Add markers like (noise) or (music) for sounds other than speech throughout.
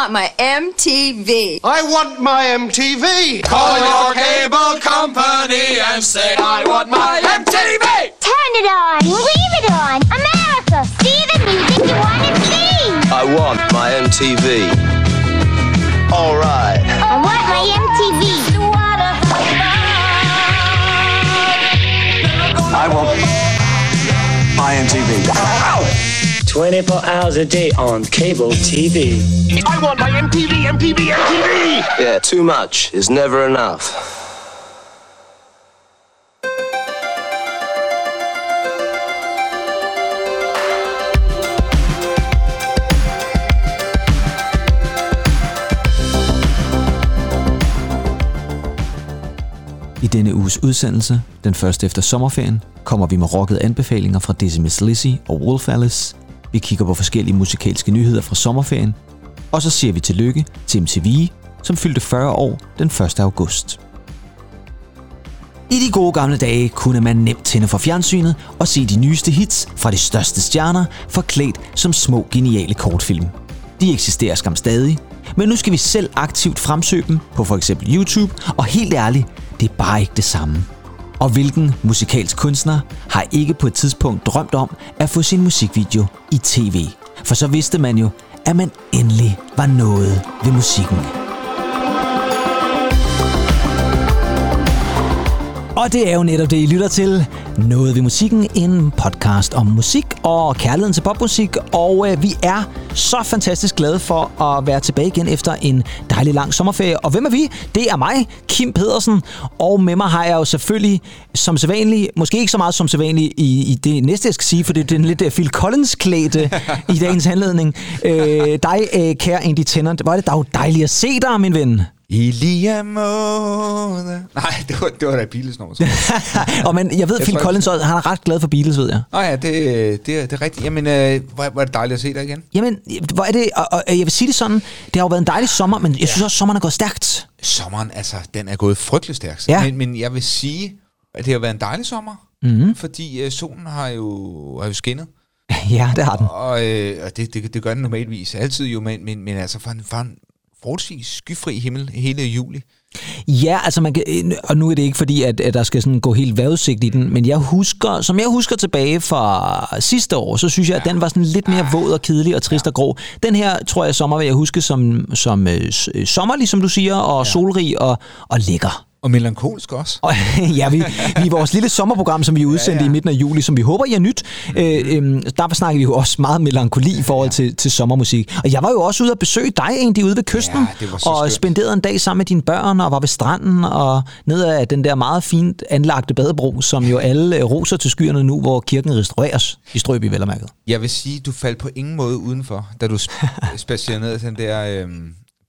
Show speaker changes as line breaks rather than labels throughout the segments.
I want my MTV.
I want my MTV.
Call your cable company and say I want my MTV.
Turn it on. Leave it on. America. See the music you want to see.
I want my MTV. All right.
I want my MTV.
I want my MTV.
24 hours a day on cable TV.
I want my MTV, MTV, MTV.
Yeah, too much is never enough.
I denne uges udsendelse, den første efter sommerferien, kommer vi med rockede anbefalinger fra Decimus Lizzy og Wolf Alice. Vi kigger på forskellige musikalske nyheder fra sommerferien. Og så siger vi tillykke til MTV, som fyldte 40 år den 1. august. I de gode gamle dage kunne man nemt tænde for fjernsynet og se de nyeste hits fra de største stjerner forklædt som små geniale kortfilm. De eksisterer skam stadig, men nu skal vi selv aktivt fremsøge dem på for eksempel YouTube, og helt ærligt, det er bare ikke det samme. Og hvilken musikalsk kunstner har ikke på et tidspunkt drømt om at få sin musikvideo i tv? For så vidste man jo, at man endelig var noget ved musikken. Og det er jo netop det, I lytter til. Noget ved musikken, en podcast om musik og kærligheden til popmusik. Og øh, vi er så fantastisk glade for at være tilbage igen efter en dejlig lang sommerferie. Og hvem er vi? Det er mig, Kim Pedersen. Og med mig har jeg jo selvfølgelig som sædvanligt, måske ikke så meget som sædvanligt i, i det næste, jeg skal sige, for det er den lidt uh, Phil Collins-klæde i dagens (laughs) anledning. Øh, dig, øh, kære Andy Tennant, hvor er det dog dejligt at se dig, min ven.
I lige måde... Nej, det var, det var da Beatles nummer. (laughs)
og men jeg ved,
Jeg
Phil Collins, også- han er ret glad for Beatles, ved jeg.
Nå ja, det, det, er- det er rigtigt. Jamen, øh, hvor, hvor er det dejligt at se dig igen.
Jamen, hvor er det, og, og jeg vil sige det sådan, det har jo været en dejlig sommer, men jeg synes også, sommeren er gået stærkt.
Sommeren, altså, den er gået frygtelig stærkt.
Ja.
Men, men jeg vil sige, at det har været en dejlig sommer.
Mhm.
Fordi øh, solen har jo, har jo skinnet. (laughs)
Ja, det har den.
Og, øh, og det, det, det gør den normalvis altid jo, men, men, men altså for en, for en forholdsvis skyfri himmel hele juli.
Ja, altså man kan, og nu er det ikke fordi, at, at der skal sådan gå helt vejrudsigt i den, men jeg husker, som jeg husker tilbage fra sidste år, så synes jeg, at den var sådan lidt mere våd og kedelig og trist og grå. Den her, tror jeg, sommer vil jeg huske som, som øh, øh, sommerlig, som du siger, og ja. solrig og, og lækker.
Og melankolsk også.
Og, (laughs) ja, vi, vi i vores lille sommerprogram, som vi udsendte ja, ja. i midten af juli, som vi håber, I har nyt, øh, øh, der snakker vi jo også meget melankoli i forhold til, til sommermusik. Og jeg var jo også ude at besøge dig egentlig ude ved kysten,
Ja,
og
skønt.
spenderede en dag sammen med dine børn, og var ved stranden, og ned ad den der meget fint anlagte badebro, som jo alle øh, roser til skyerne nu, hvor kirken restaureres i Strøby, vel og.
Jeg vil sige, du faldt på ingen måde udenfor, da du sp- (laughs) spatserede ned ad den der øh,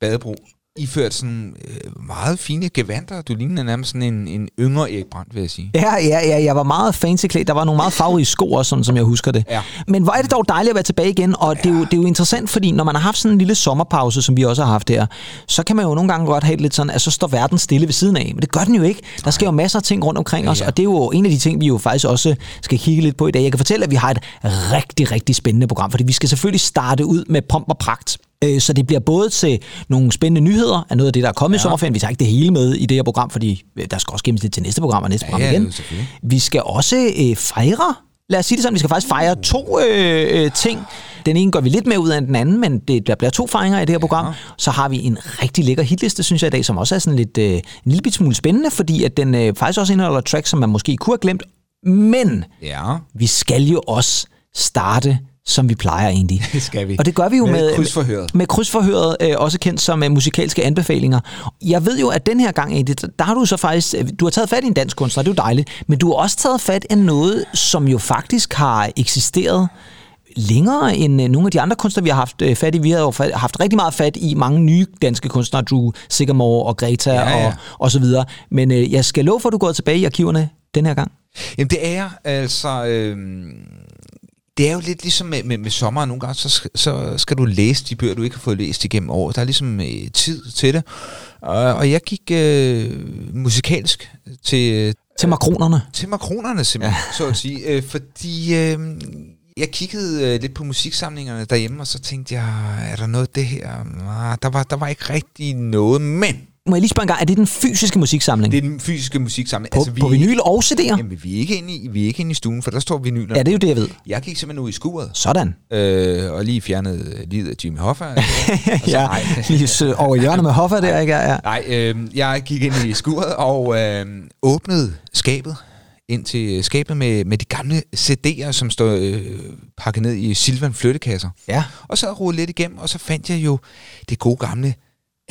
badebro. Iført sådan øh, meget fine gevanter. Du ligner nærmest sådan en, en yngre Erik Brandt, vil jeg sige.
Ja, ja, ja, jeg var meget fancy klædt. Der var nogle meget farverige sko også, sådan som jeg husker det.
Ja.
Men hvor er det dog dejligt at være tilbage igen, og det, er jo, det er jo interessant, fordi når man har haft sådan en lille sommerpause, som vi også har haft her, så kan man jo nogle gange godt have det lidt sådan, at så står verden stille ved siden af. Men det gør den jo ikke. Der sker jo masser af ting rundt omkring os,
Ja.
og det er jo en af de ting, vi jo faktisk også skal kigge lidt på i dag. Jeg kan fortælle, at vi har et rigtig, rigtig spændende program, fordi vi skal selvfølgelig starte ud med pomp og pragt. Øh, Så det bliver både til nogle spændende nyheder af noget af det, der er kommet ja. i sommerferien. Vi tager ikke det hele med i det her program, fordi øh, der skal også gemmes lidt til næste program og næste program
ja,
igen.
jo, selvfølgelig.
Vi skal også øh, fejre, lad os sige det sådan, vi skal faktisk fejre to øh, øh, ting. Den ene gør vi lidt mere ud af end den anden, men det, der bliver to fejringer i det her program. Så har vi en rigtig lækker hitliste, synes jeg i dag, som også er sådan lidt, øh, en lille bit smule spændende, fordi at den øh, faktisk også indeholder tracks, som man måske kunne have glemt. Men
Ja,
vi skal jo også starte som vi plejer egentlig. (laughs)
det skal vi.
Og det gør vi jo med,
Med krydsforhøret.
Med krydsforhøret, øh, også kendt som øh, musikalske anbefalinger. Jeg ved jo, at den her gang, Edith, der har du så faktisk, øh, du har taget fat i en dansk kunstner, det er jo dejligt, men du har også taget fat i noget, som jo faktisk har eksisteret længere end nogle af de andre kunstnere, vi har haft fat i. Vi har jo haft rigtig meget fat i mange nye danske kunstnere, Drew Sigamore og Greta
Ja, ja.
Og, og så videre. Men øh, jeg skal love for, at du går tilbage i arkiverne den her gang.
Jamen det er altså... Øh, det er jo lidt ligesom med, med, med sommeren. Nogle gange, så, skal- så skal du læse de bøger, du ikke har fået læst igennem året. Der er ligesom øh, tid til det. Og, og jeg gik øh, musikalsk til,
Til makronerne.
til makronerne simpelthen, ja. så at sige. Øh, fordi øh, jeg kiggede øh, lidt på musiksamlingerne derhjemme, og så tænkte jeg, er der noget af det her? Nej, der var, der var ikke rigtig noget, men
Må jeg lige spørge en gang, er det den fysiske musiksamling?
det er den fysiske musiksamling.
på, altså, på vinyl og CD'er?
Jamen, vi er, ikke inde i, vi er ikke inde i stuen, for der står vinyler.
Ja, det er jo det, jeg ved.
Jeg gik simpelthen ud i skuret,
Sådan.
øh, og lige fjernede livet af Jimmy Hoffa. (laughs) Og så-
Ja,
nej.
lige over hjørnet med Hoffa der, ikke? Ja, ja.
Nej, øh, jeg gik ind i skuret og øh, åbnede skabet ind til skabet med, med de gamle CD'er, som står øh, pakket ned i Silvan flyttekasser.
Ja.
Og så rullede lidt igennem, og så fandt jeg jo det gode gamle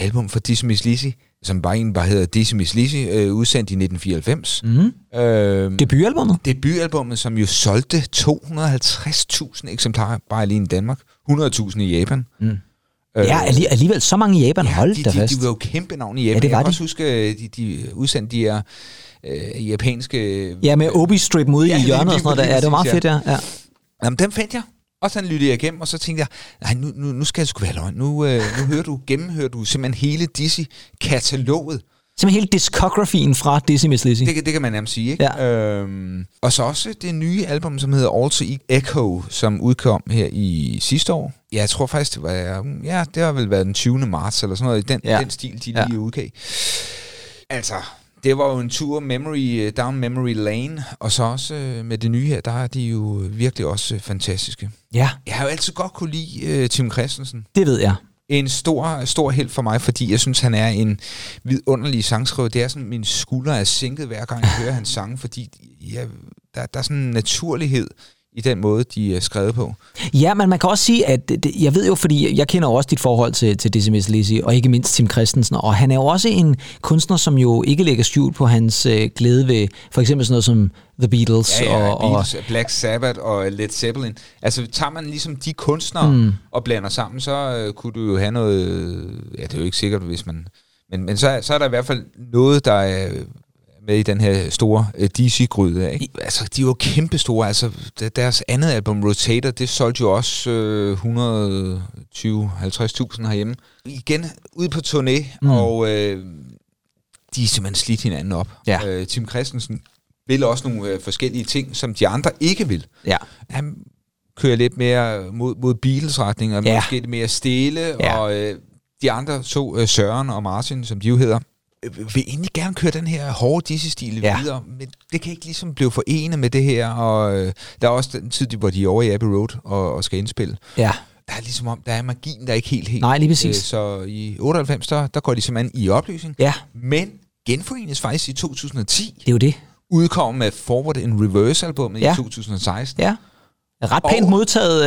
album fra Dizzy Miss Lizzy, som bare en bare hedder Dizzy Miss Lizzy, øh, udsendt i 1994.
Mm.
Øh,
Debutalbummet?
debutalbummet, som jo solgte 250.000 eksemplarer bare lige i Danmark. 100.000 i Japan.
Mm.
Øh,
Ja, alli- alligevel så mange i Japan.
Ja,
Hold
de,
da
de,
fast.
de var jo kæmpe navn i Japan.
Ja, det var
jeg kan
de.
også huske, de, de udsendte de her øh, japanske...
Ja, med Obi-strip ude
Ja,
i hjørnet og sådan noget. Der. Ja, det var meget fedt, ja. ja.
Jamen, dem fandt jeg. Og så lyttede jeg igennem, og så tænkte jeg, nej, nu, nu, nu skal det sgu være løgn. Nu, øh, nu hører du, gennemhører du simpelthen hele Dizzy-kataloget.
Simpelthen hele discografien fra Dizzy Miss Lizzy.
Det, kan- det kan man nærmest sige, ikke?
Ja.
Øhm, og så også det nye album, som hedder Also Echo, som udkom her i sidste år. Ja, jeg tror faktisk, det var, ja, det har vel været den 20. marts, eller sådan noget, i den,
Ja.
ja. den stil, de
Ja.
lige udgav. Altså, det var jo en tur memory, down memory lane, og så også øh, med det nye her, der er de jo virkelig også øh, fantastiske.
Ja,
Jeg har jo altid godt kunne lide øh, Tim Christensen.
det ved jeg.
En stor, stor held for mig, fordi jeg synes, han er en vidunderlig sangskriver. Det er sådan, min skulder er sænket hver gang, jeg hører hans (laughs) sange, fordi jeg, der, der er sådan en naturlighed i den måde, de er skrevet på.
Ja, men man kan også sige, at det, jeg ved jo, fordi jeg kender jo også dit forhold til, til Miss Lizzy, og ikke mindst Tim Christensen, og han er jo også en kunstner, som jo ikke lægger skjul på hans øh, glæde ved for eksempel sådan noget som The Beatles.
Ja, ja,
og,
Beatles, Black Sabbath og Led Zeppelin. Altså, tager man ligesom de kunstnere mm. og blander sammen, så øh, kunne du jo have noget... Ja, det er jo ikke sikkert, hvis man... Men, men så, så er der i hvert fald noget, der er med i den her store øh, DC-gryde. Ikke? Altså, de var jo kæmpe store. Altså, der- deres andet album, Rotator, det solgte jo også øh, 120-50.000 herhjemme. Igen, ud på turné, mm. og øh, de er simpelthen slidt hinanden op.
Ja.
Øh, Tim Christensen vil også nogle øh, forskellige ting, som de andre ikke vil.
Ja.
Han kører lidt mere mod, mod Beatles-retning, og
Ja.
måske lidt mere stille,
Ja.
og øh, de andre to, øh, Søren og Martin, som de jo hedder, vil egentlig gerne køre den her hårde disse-stil
Ja.
videre, men det kan ikke ligesom blive forenet med det her, og øh, der er også den tid, hvor de er over i Abbey Road og, og skal indspille.
ja.
Der er ligesom om, der er magien, der er ikke helt helt.
Nej, lige præcis.
Øh, så i 98, der, der går de simpelthen i opløsning,
ja,
men genforenes faktisk i 2010
det er jo det.
udkom med Forward in Reverse albumet
Ja.
i 2016.
Ja. Ret pænt
Og-
modtaget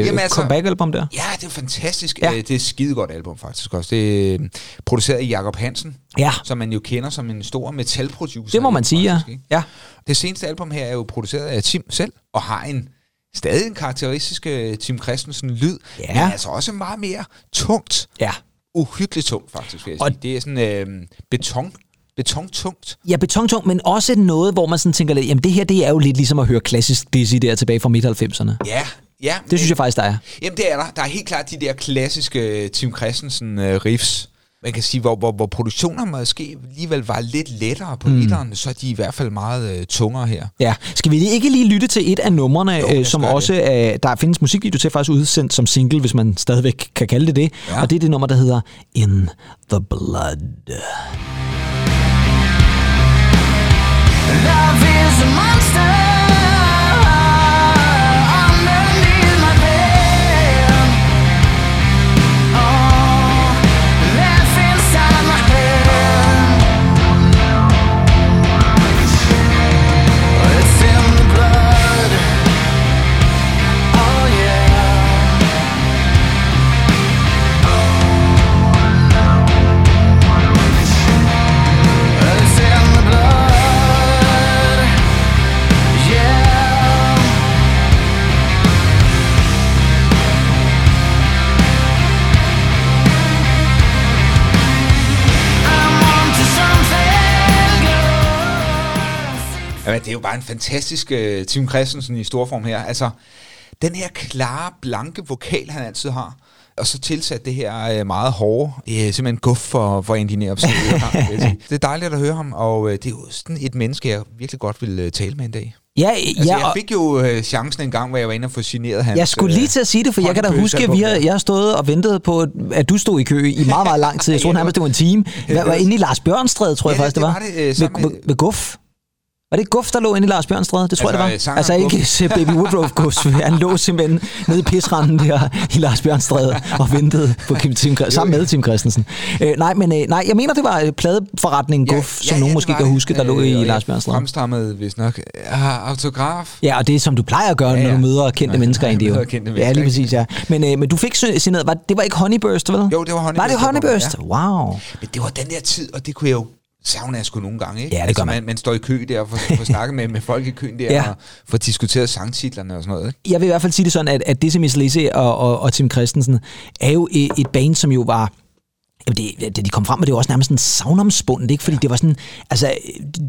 øh,
Jamen altså-
comeback-album der.
Ja, det er fantastisk.
Ja.
Ja. Det er et skidegodt album faktisk også. Det er øh, produceret af Jakob Hansen,
Ja,
som man jo kender som en stor metalproducer.
det må man sige, ja.
faktisk, ikke?
ja.
Det seneste album her er jo produceret af Tim selv, og har en stadig en karakteristisk øh, Tim Christensen lyd,
Ja.
men altså også meget mere tungt.
Ja.
Uhyggeligt tungt faktisk, vil jeg
Og-
sige. Det er sådan øh, beton, betontungt.
Ja, betontung, men også noget, hvor man sådan tænker lidt, jamen det her, det er jo lidt ligesom at høre klassisk Dizzy der tilbage fra midt-90'erne.
Ja, ja.
Det synes jeg faktisk, der er.
Jamen det er der. Der er helt klart de der klassiske øh, Tim Christensen uh, riffs. Man kan sige, hvor, hvor, hvor produktioner måske alligevel var lidt lettere på mm. så er de i hvert fald meget uh, tungere her.
Ja. Skal vi ikke lige lytte til et af numrene,
Jo,
øh, som også er, der findes musikvideo til faktisk udsendt som single, hvis man stadigvæk kan kalde det det.
Ja.
Og det er det nummer, der hedder In the Blood.
Love is a monster
Jamen, det er jo bare en fantastisk uh, Tim Christensen i storform her. Altså, den her klare, blanke vokal, han altid har, og så tilsat det her øh, meget hårde, øh, simpelthen guf for, for Andy jeg jeg sige. (laughs) det er dejligt at høre ham, og øh, det er jo sådan et menneske, jeg virkelig godt vil øh, tale med en dag.
Ja,
Altså,
ja,
jeg fik jo øh, chancen en gang, hvor jeg var inde og få signeret hans...
jeg skulle lige til at sige det, for jeg kan da huske, at vi har, jeg har stået og ventet på, at du stod i kø i meget, meget lang tid. Jeg (laughs) troede nærmest, det var en time. Hvad var inde i Lars Bjørnstræde, tror jeg
Ja,
faktisk, det
det
var?
var det, øh,
ved,
sammen med-
ved, ved Guf. Var det Guf, der lå inde i Lars Bjørnstræde? Det tror
Altså,
jeg,
øh,
det var. Altså ikke (laughs) Baby Woodruff Guf. Han lå simpelthen nede i pisranden der i Lars Bjørnstræde og ventede på Kim, Tim, sammen med Tim Christensen. Øh, nej, men øh, nej, jeg mener, det var øh, pladeforretningen Guf, som nogen
det
måske
var
kan
det.
huske, der lå
Øh,
i
og
Lars Bjørnstræde.
Fremstammede, hvis nok, ja, autograf.
Ja, og det er som du plejer at gøre,
Ja,
når
ja.
du møder kendte
Når
mennesker
jeg
egentlig. jo. Ja, lige præcis, ja. Men, øh, men du fik signeret, var, det var ikke Honeyburst, vel?
Jo, det var
Var
Honeyburst,
det
der kom,
Honeyburst?
ja.
Wow.
Men det var den der tid, og det kunne jeg jo savne jeg sgu nogle gange, ikke?
Ja, det
altså,
man.
man. Man står i kø der og får, får (laughs) snakket med, med folk i køen der,
ja.
og får diskuteret sangtitlerne og sådan noget, ikke?
Jeg vil i hvert fald sige det sådan, at, at Dizzy Miss Lizzy og, og, og Tim Christensen er jo et, et band, som jo var... Jamen det, da de kom frem med det, var også nærmest sådan savnomspundet, ikke? Fordi det var sådan, altså,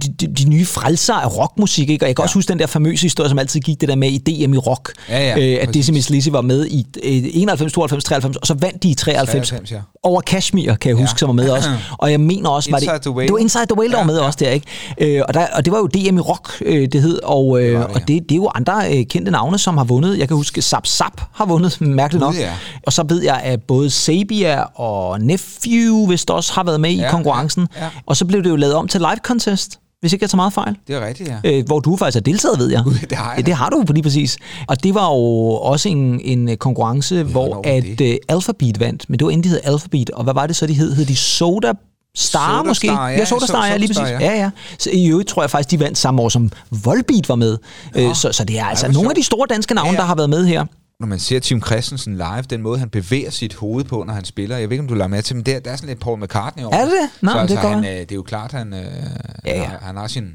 de, de, de nye frelser af rockmusik, ikke? Og jeg kan ja. også huske den der famøse historie, som altid gik det der med i DM i rock,
Ja, ja,
øh, at. Dizzy Miss Lizzy var med i øh, 91, 92, 93, og så vandt de i 93,
93, ja.
over Kashmir, kan jeg huske, som var med også. (clears throat) Og jeg mener også, var det,
the Whale.
det var Inside the Whale, der var med
Ja, ja.
også der, ikke? Øh, og, der, og det var jo DM i rock, øh, det hed, og, øh,
Det var
det,
det,
og
ja.
det, det er jo andre øh, kendte navne, som har vundet. Jeg kan huske, Zap Zap har vundet, mærkeligt nok.
Ja.
Og så ved jeg, at både Sabia og Nephew vist også har været med i
Ja,
konkurrencen.
ja, ja.
Og så blev det jo lavet om til live contest, hvis ikke jeg tager meget fejl.
Det er rigtigt, ja.
Øh, hvor du faktisk har deltaget, ved jeg.
Det har jeg
Ja, det har du lige præcis. Og det var jo også en, en konkurrence, hvor
hvornår var
at
det?
uh, Alphabet vandt. Men det var inden de hed Alphabet. Og hvad var det så, de hed? Hed de Soda Star
Soda
måske?
Star, ja,
ja Soda
So-
Star, ja, lige præcis. Ja, ja. Så i øvrigt tror jeg faktisk, de vandt samme år, som Volbeat var med. Øh, så, så det er altså
hvor
nogle af de store danske navne,
Ja, ja.
der har været med her.
Når man ser Tim Christensen live, den måde, han bevæger sit hoved på, når han spiller, jeg ved ikke, om du lader med til, men der, der er sådan lidt Paul McCartney over.
Er det det? Nå,
så
men det
altså,
er
han, øh, det er jo klart, han, øh,
Ja, ja.
han, har- han har sin,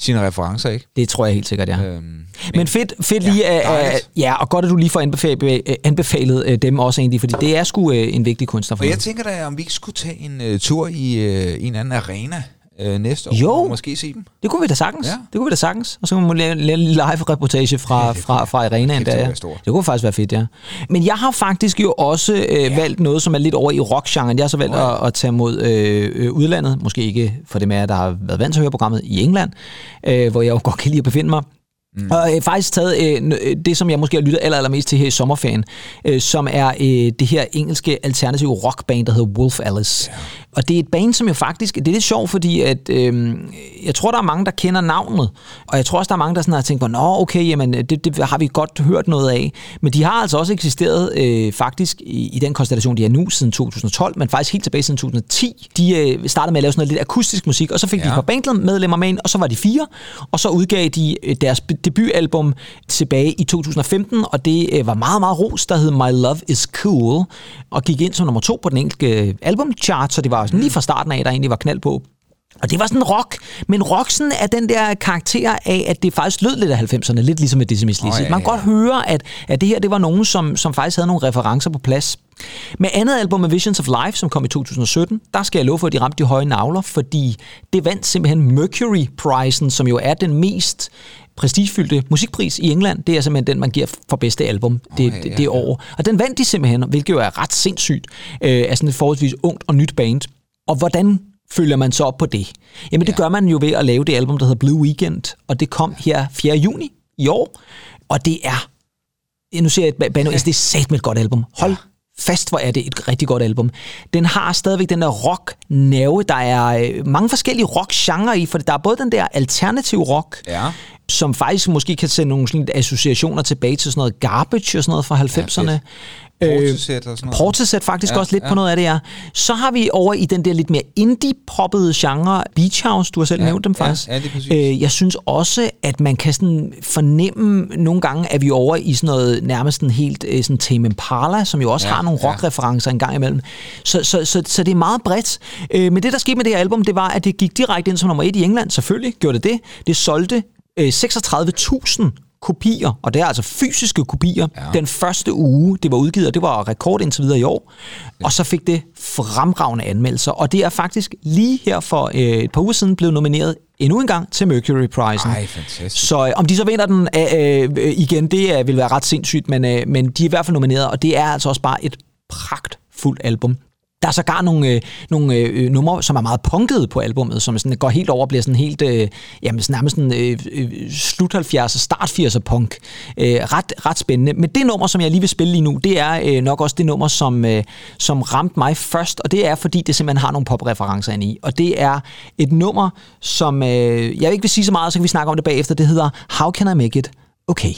sine referencer, ikke?
Det tror jeg helt sikkert, ja.
Øhm,
Men fedt, fedt
Ja,
lige, at,
dejligt.
at, ja, og godt, at du lige får anbefalet, anbefalet øh, dem også egentlig, fordi det er sgu øh, en vigtig kunstner for
Og
mig.
jeg tænker da, om vi ikke skulle tage en uh, tur i uh, en anden arena uh, næste år,
Jo.
og måske se dem.
Det kunne vi da sagtens. Ja.
Ja.
Det kunne vi da sagtens. Og så kunne man lave, lave en live-reportage fra, fra, fra arenaen der.
det
Ja. Det kunne faktisk være fedt, ja. Men jeg har faktisk jo også øh, ja. valgt noget, som er lidt over i rockgenren. Jeg har så valgt
ja.
at, at tage mod øh, øh, udlandet. Måske ikke for af jer, der har været vant til at høre programmet i England, øh, hvor jeg jo (laughs) godt kan lide at befinde mig. Mm. Og øh, faktisk taget øh, øh, det, som jeg måske har lyttet aller, allermest til her i sommerferien, øh, som er øh, det her engelske alternative rockband, der hedder Wolf Alice. Og det er et band, som jo faktisk, det er lidt sjovt, fordi at, øh, jeg tror, der er mange, der kender navnet, og jeg tror også, der er mange, der sådan har tænkt på, nå okay, jamen, det, det har vi godt hørt noget af. Men de har altså også eksisteret øh, faktisk i, i den konstellation, de er nu siden 2012, men faktisk helt tilbage siden 2010. De øh, startede med at lave sådan noget lidt akustisk musik, og så fik ja. de et par bandmedlemmer med ind, og så var de fire, og så udgav de øh, deres debutalbum tilbage i 2015, og det øh, var meget, meget ros, der hed My Love Is Cool, og gik ind som nummer to på den enkelte albumchart, så det var sådan lige fra starten af, der egentlig var knald på. Og det var sådan rock, men rock sådan er den der karakter af, at det faktisk lød lidt af 90'erne, lidt ligesom med Dizzy Miss Lizzy.
Åh, ja,
Man kan
ja.
godt høre, at, at det her det var nogen, som, som faktisk havde nogle referencer på plads. Med andet album med Visions of Life, som kom i 2017, der skal jeg love for, at de ramte de høje navler, fordi det vandt simpelthen Mercury-prisen, som jo er den mest prestigefyldte musikpris i England. Det er simpelthen den, man giver for bedste album det,
ja,
det,
ja,
det
ja.
år. Og den vandt de simpelthen, hvilket jo er ret sindssygt, øh, af sådan et forholdsvis ungt og nyt band. Og hvordan følger man så op på det? Jamen det
Ja.
gør man jo ved at lave det album, der hedder Blue Weekend, og det kom her 4. juni i år, og det er, ja, nu ser jeg et band, det er sat med et godt album. Hold fast, hvor er det et rigtig godt album. Den har stadigvæk den der rock-nerve, der er øh, mange forskellige rock-genrer i, for der er både den der alternative rock,
Ja.
som faktisk måske kan sende nogle sådan associationer tilbage til sådan noget garbage og sådan noget fra 90'erne.
fedt. Portishead og sådan noget.
Portishead faktisk
Ja,
også lidt
ja.
på noget af det, ja. Så har vi over i den der lidt mere indie-poppede genre, Beach House, du har selv
Ja,
nævnt dem
ja,
faktisk.
ja, det er præcis.
øh, jeg synes også, at man kan sådan fornemme nogle gange, at vi er over i sådan noget nærmest en helt øh, sådan Tame Impala, som jo også
Ja,
har nogle
ja.
rock-referencer en gang imellem. Så, så, så, så det er meget bredt. Øh, men det, der skete med det her album, det var, at det gik direkte ind som nummer et i England. Selvfølgelig gjorde det det. Det solgte øh, 36.000 kopier, og det er altså fysiske kopier, ja. den første uge, det var udgivet, og det var rekord indtil videre i år. Ja. Og så fik det fremragende anmeldelser, og det er faktisk lige her for øh, et par uger siden blevet nomineret endnu en gang til Mercury-prisen.
Ej, fantastisk.
Så øh, om de så vinder den øh, øh, igen, det øh, vil være ret sindssygt, men, øh, men de er i hvert fald nomineret, og det er altså også bare et pragtfuldt album. Der er sågar nogle, øh, nogle øh, øh numre, som er meget punkede på albummet, som sådan går helt over og bliver sådan helt, øh, jamen sådan nærmest sådan øh, øh, slut 70'er, start 80'er punk. Øh, ret, ret spændende. Men det nummer, som jeg lige vil spille lige nu, det er øh, nok også det nummer, som, øh, som ramte mig først, og det er, fordi det simpelthen har nogle popreferencer ind i. Og det er et nummer, som øh, jeg ikke vil sige så meget, så kan vi snakke om det bagefter. Det hedder How Can I Make It Okay.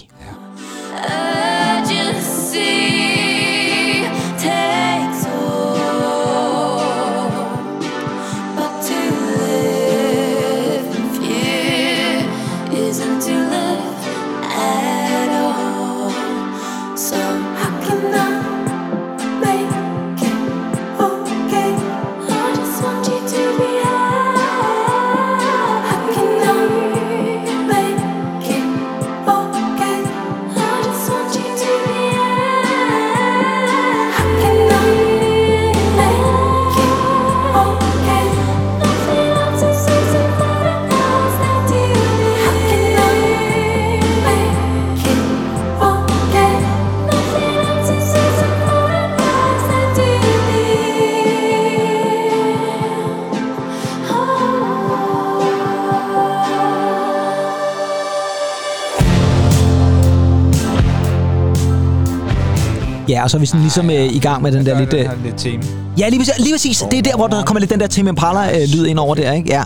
Ja, og så er vi sådan ligesom øh, i gang med den der lidt... Øh,
lidt tema.
ja, lige præcis, lige præcis. Det er der, hvor der kommer lidt den der Tim Impala-lyd ind over der, ikke? Ja.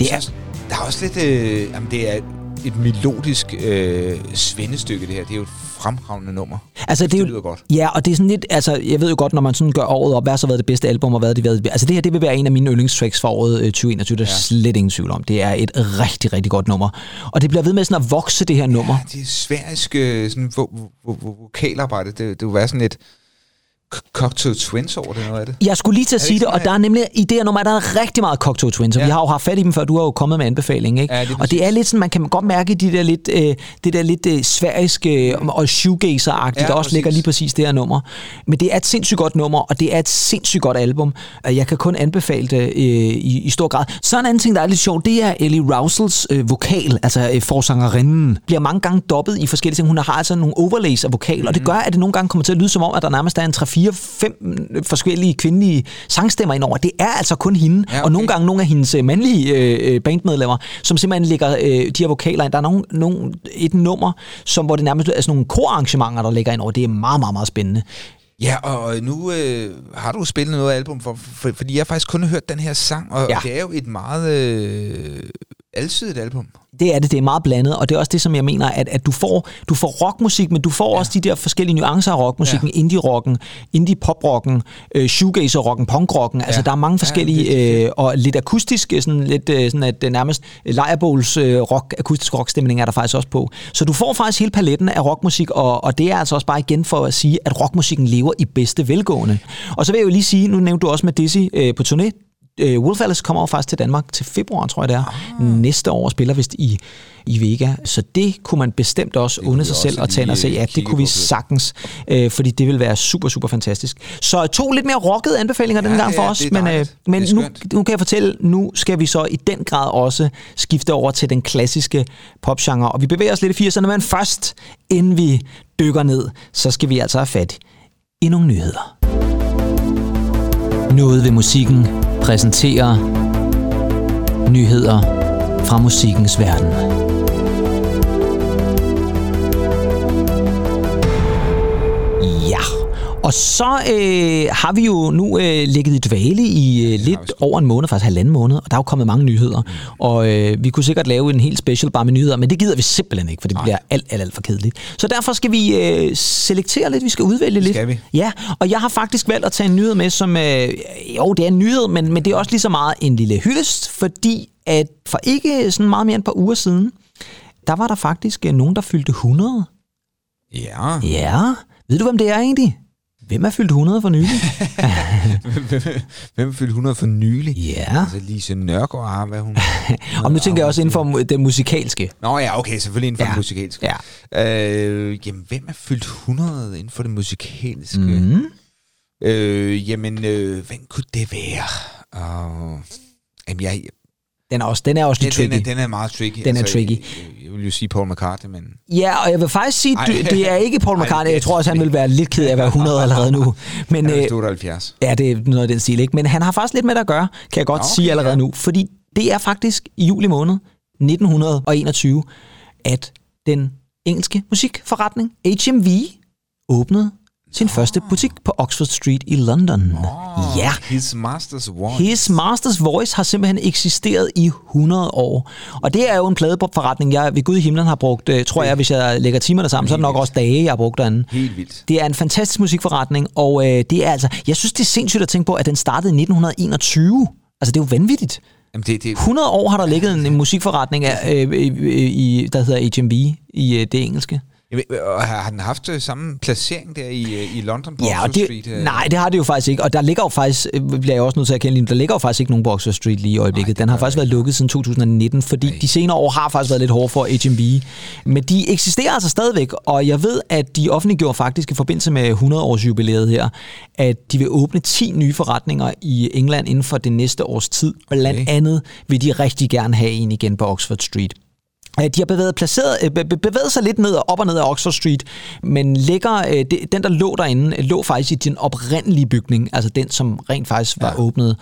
Det er,
Der er også lidt... Øh, jamen, det er et melodisk øh, svendestykke, det her. Det er jo et fremragende nummer.
Altså, det, er jo,
lyder godt.
Ja, og det er sådan lidt, altså, jeg ved jo godt, når man sådan gør året op, hvad har så været det bedste album, og hvad har det været, altså det her, det vil være en af mine yndlingstracks for året øh, 2021, der er slet ingen tvivl om. Det er et rigtig, rigtig godt nummer. Og det bliver ved med sådan at vokse, det her nummer.
Det er sværisk øh, sådan, vo- vo- vo- vokalarbejde. Det, det vil være sådan et Cocktail Twins over det, noget af det.
Jeg skulle lige til at
det
sige det, og der er nemlig i det her nummer, der er rigtig meget Cocktail Twins, og
Ja.
vi har jo haft fat i dem før, du har jo kommet med anbefaling, ikke?
Ja, lige
og det er lidt sådan, man kan godt mærke de der lidt, øh, det der lidt øh, sværiske øh, og shoegazer-agtigt,
Ja,
der også
præcis.
ligger lige præcis det her nummer. Men det er et sindssygt godt nummer, og det er et sindssygt godt album. og Jeg kan kun anbefale det øh, i, i stor grad. Så en anden ting, der er lidt sjovt, det er Ellie Rousels øh, vokal, altså øh, forsangerinden, bliver mange gange dobbet i forskellige ting. Hun har altså nogle overlays af vokal, mm. og
Mhm.
det gør, at det nogle gange kommer til at lyde som om, at der nærmest er en 3-4-5 forskellige kvindelige sangstemmer indover. Det er altså kun hende,
Ja,
og
okay.
nogle gange nogle af hendes øh, mandlige øh, bandmedlemmer, som simpelthen lægger øh, de her vokaler ind. Der er nogle, nogle, et nummer, som, hvor det nærmest er sådan nogle korarrangementer, der ligger ind over. Det er meget, meget, meget spændende.
Ja, og nu øh, har du spillet noget album, for, for, fordi jeg har faktisk kun hørt den her sang, og,
Ja.
ja. og det er jo et meget øh, alsidigt album.
Det er det, det er meget blandet, og det er også det, som jeg mener, at, at du får du får rockmusik, men du får ja. også de der forskellige nuancer af rockmusikken, ja. indie-rocken, indie-pop-rocken, øh, shoegazer-rocken, punk-rocken, ja. altså der er mange forskellige,
virkelig
øh, og lidt akustiske, sådan lidt øh, sådan at øh, nærmest lejrebåls øh, rock, akustisk rockstemning er der faktisk også på. Så du får faktisk hele paletten af rockmusik, og, og det er altså også bare igen for at sige, at rockmusikken lever i bedste velgående. Og så vil jeg jo lige sige, nu nævnte du også med Dizzy øh, på turné, øh, Wolf Alice kommer jo faktisk til Danmark til februar, tror jeg det er. Ah. Næste år spiller vist i, i Vega. Så det kunne man bestemt også
kunne
unde sig selv og tage og se. Ja, det kunne vi sagtens, øh, fordi det vil være super, super fantastisk. Så to lidt mere rockede anbefalinger ja, den gang for
ja,
os.
det
Men, øh, men
Det
nu, nu kan jeg fortælle, nu skal vi så i den grad også skifte over til den klassiske popgenre. Og vi bevæger os lidt i 80'erne, men først, inden vi dykker ned, så skal vi altså have fat i nogle nyheder. Noget ved musikken præsenterer nyheder fra musikkens verden. Og så øh, har vi jo nu øh, ligget i dvale i øh, lidt over en måned, faktisk halvanden måned, og der er jo kommet mange nyheder. Og øh, vi kunne sikkert lave en helt special bare med nyheder, men det gider vi simpelthen ikke, for det bliver alt, alt, alt for kedeligt. Så derfor skal vi øh, selektere lidt, vi skal udvælge lidt.
skal vi.
Ja, og jeg har faktisk valgt at tage en nyhed med, som... Øh, jo, det er en nyhed, men, men det er også lige så meget en lille hyldest, fordi at for ikke sådan meget mere end et par uger siden, der var der faktisk øh, nogen, der fyldte 100.
Ja.
Ja, ved du, hvem det er egentlig? Hvem er fyldt 100 for nylig? (laughs)
Hvem fyldte 100 for nylig?
Ja.
Altså Lise Nørgaard har, hvad hun...
Og nu tænker jeg også inden for det musikalske.
Nå ja, okay, selvfølgelig inden for
Ja.
det musikalske.
Ja.
Øh, jamen, hvem er fyldt 100 inden for det musikalske?
Mm.
Øh, jamen, øh, hvem kunne det være? Uh, jamen, jeg,
Den er også, den er også
Den,
lidt
den,
tricky.
er, den er meget tricky.
Den er tricky.
Jeg, jeg vil jo sige Paul McCartney, men...
Ja, og jeg vil faktisk sige,
Ej.
det, det er ikke Paul McCartney. Jeg tror også, han vil være lidt ked af at være 100 allerede nu. Men,
Han er
øh,
vist 78.
Ja, det er noget af den stil, ikke? Men han har faktisk lidt med det at gøre, kan jeg godt okay, sige allerede
ja.
nu. Fordi det er faktisk i juli måned 1921, at den engelske musikforretning HMV åbnede sin første butik på Oxford Street i London.
Oh,
Ja,
His Master's One.
His Master's Voice har simpelthen eksisteret i 100 år. Og det er jo en pladeforretning, jeg ved Gud i himlen har brugt, øh, tror jeg, hvis jeg lægger timerne sammen, så er det nok også dage, jeg har brugt derinde.
Helt vildt.
Det er en fantastisk musikforretning, og øh, det er altså, jeg synes, det er sindssygt at tænke på, at den startede i 1921. Altså, det er jo vanvittigt.
Jamen, det, det,
100 år har der ligget en, en musikforretning, af, øh, øh, i, der hedder HMV i øh, det engelske.
Og har den haft øh, samme placering der i, øh, i London på
Ja,
Oxford
det,
Street? øh?
nej, det har det jo faktisk ikke. Og der ligger jo faktisk, bliver jeg også nødt til at erkende lige der ligger jo faktisk ikke nogen på Oxford Street lige i øjeblikket.
Nej,
Den har faktisk været lukket siden 2019, fordi
Nej.
de senere år har faktisk været lidt hårde for HMV. Men de eksisterer altså stadigvæk, og jeg ved, at de offentliggjorde faktisk i forbindelse med 100-års jubilæet her, at de vil åbne 10 nye forretninger i England inden for det næste års tid. Blandt
Okay.
andet vil de rigtig gerne have en igen på Oxford Street. Øh, De har bevæget, placeret, øh, be- be- bevæget sig lidt ned og op og ned af Oxford Street, men ligger, øh, den, der lå derinde, lå faktisk i den oprindelige bygning, altså den, som rent faktisk var
Ja.
åbnet.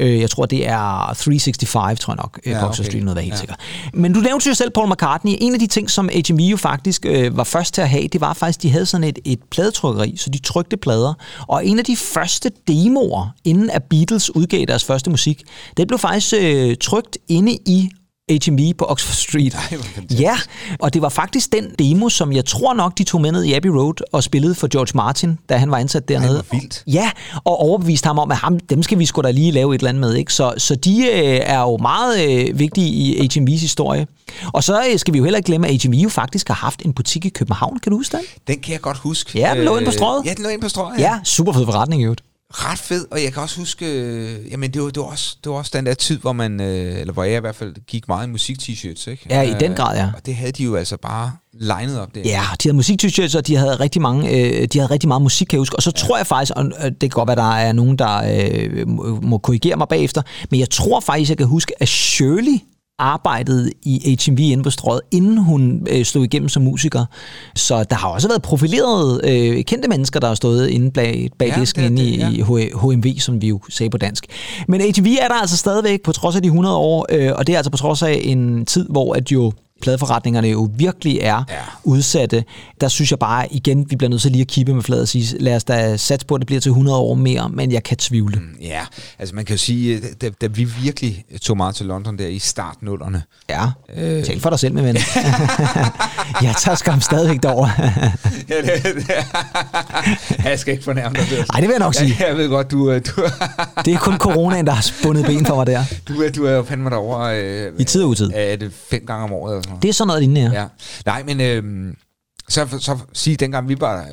Jeg tror, det er 365, tror jeg nok, ja, Oxford
okay.
Street, noget at være helt
Ja.
sikker. Men du nævnte jo selv Paul McCartney. En af de ting, som HMV jo faktisk var først til at have, det var faktisk, de havde sådan et, et pladetrykkeri, så de trykte plader. Og en af de første demoer, inden at Beatles udgav deres første musik, det blev faktisk øh, trykt inde i HMV på Oxford Street.
Ej.
Ja, og det var faktisk den demo, som jeg tror nok, de tog med ned i Abbey Road og spillede for George Martin, da han var ansat dernede.
hvor vildt.
Ja, og overbeviste ham om, at ham, dem skal vi sgu da lige lave et eller andet med. Ikke? Så, så de øh, er jo meget øh, vigtige i HMV's historie. Og så øh, skal vi jo heller ikke glemme, at HMV jo faktisk har haft en butik i København. Kan du huske den?
Den kan jeg godt huske.
Ja, den lå inde på
Øh,
Strøget.
Ja, den lå inde på strøget.
Ja, super fed forretning i øvrigt.
Ret fed, og jeg kan også huske, øh, jamen det var, det var, også, det var også den der tid, hvor man, øh, eller hvor jeg i hvert fald gik meget i musik-t-shirts, ikke?
Ja, i den grad, ja.
Og det havde de jo altså bare legnet op der.
Ja, de havde musik og de havde rigtig mange, øh, de havde rigtig meget musik, kan jeg huske. Og så ja. tror jeg faktisk, og øh, det kan godt være, der er nogen, der øh, må, må korrigere mig bagefter, men jeg tror faktisk, jeg kan huske, at Shirley arbejdede i HMV inde på strøget, inden hun øh, slog igennem som musiker. Så der har også været profilerede, øh, kendte mennesker, der har stået inde bag, bag
Ja,
disken inde i, i HMV, som vi jo sagde på dansk. Men HMV er der altså stadigvæk på trods af de 100 år, øh, og det er altså på trods af en tid, hvor at jo pladeforretningerne jo virkelig er
Ja.
udsatte. Der synes jeg bare, igen, vi bliver nødt til lige at kippe med fladet og sige, lad os da satse på, at det bliver til 100 år mere, men jeg kan tvivle. Mm.
Ja, altså man kan jo sige, da, da vi virkelig tog meget til London der i startnullerne,
Ja, øh. tal for dig selv, med ven. (laughs) jeg tager skam stadigvæk derover.
ja, det, det, jeg skal ikke fornærme dig.
Nej, det vil jeg nok sige.
Jeg, jeg ved godt, du, øh, du,
Det er kun coronaen, der har spundet ben for mig der.
du, er- du er jo fandme derovre. Øh,
I tid og utid.
Er det fem gange om året?
Det er sådan noget lignende, ja.
Ja. Nej, men øh, så, så sige, dengang vi var, øh,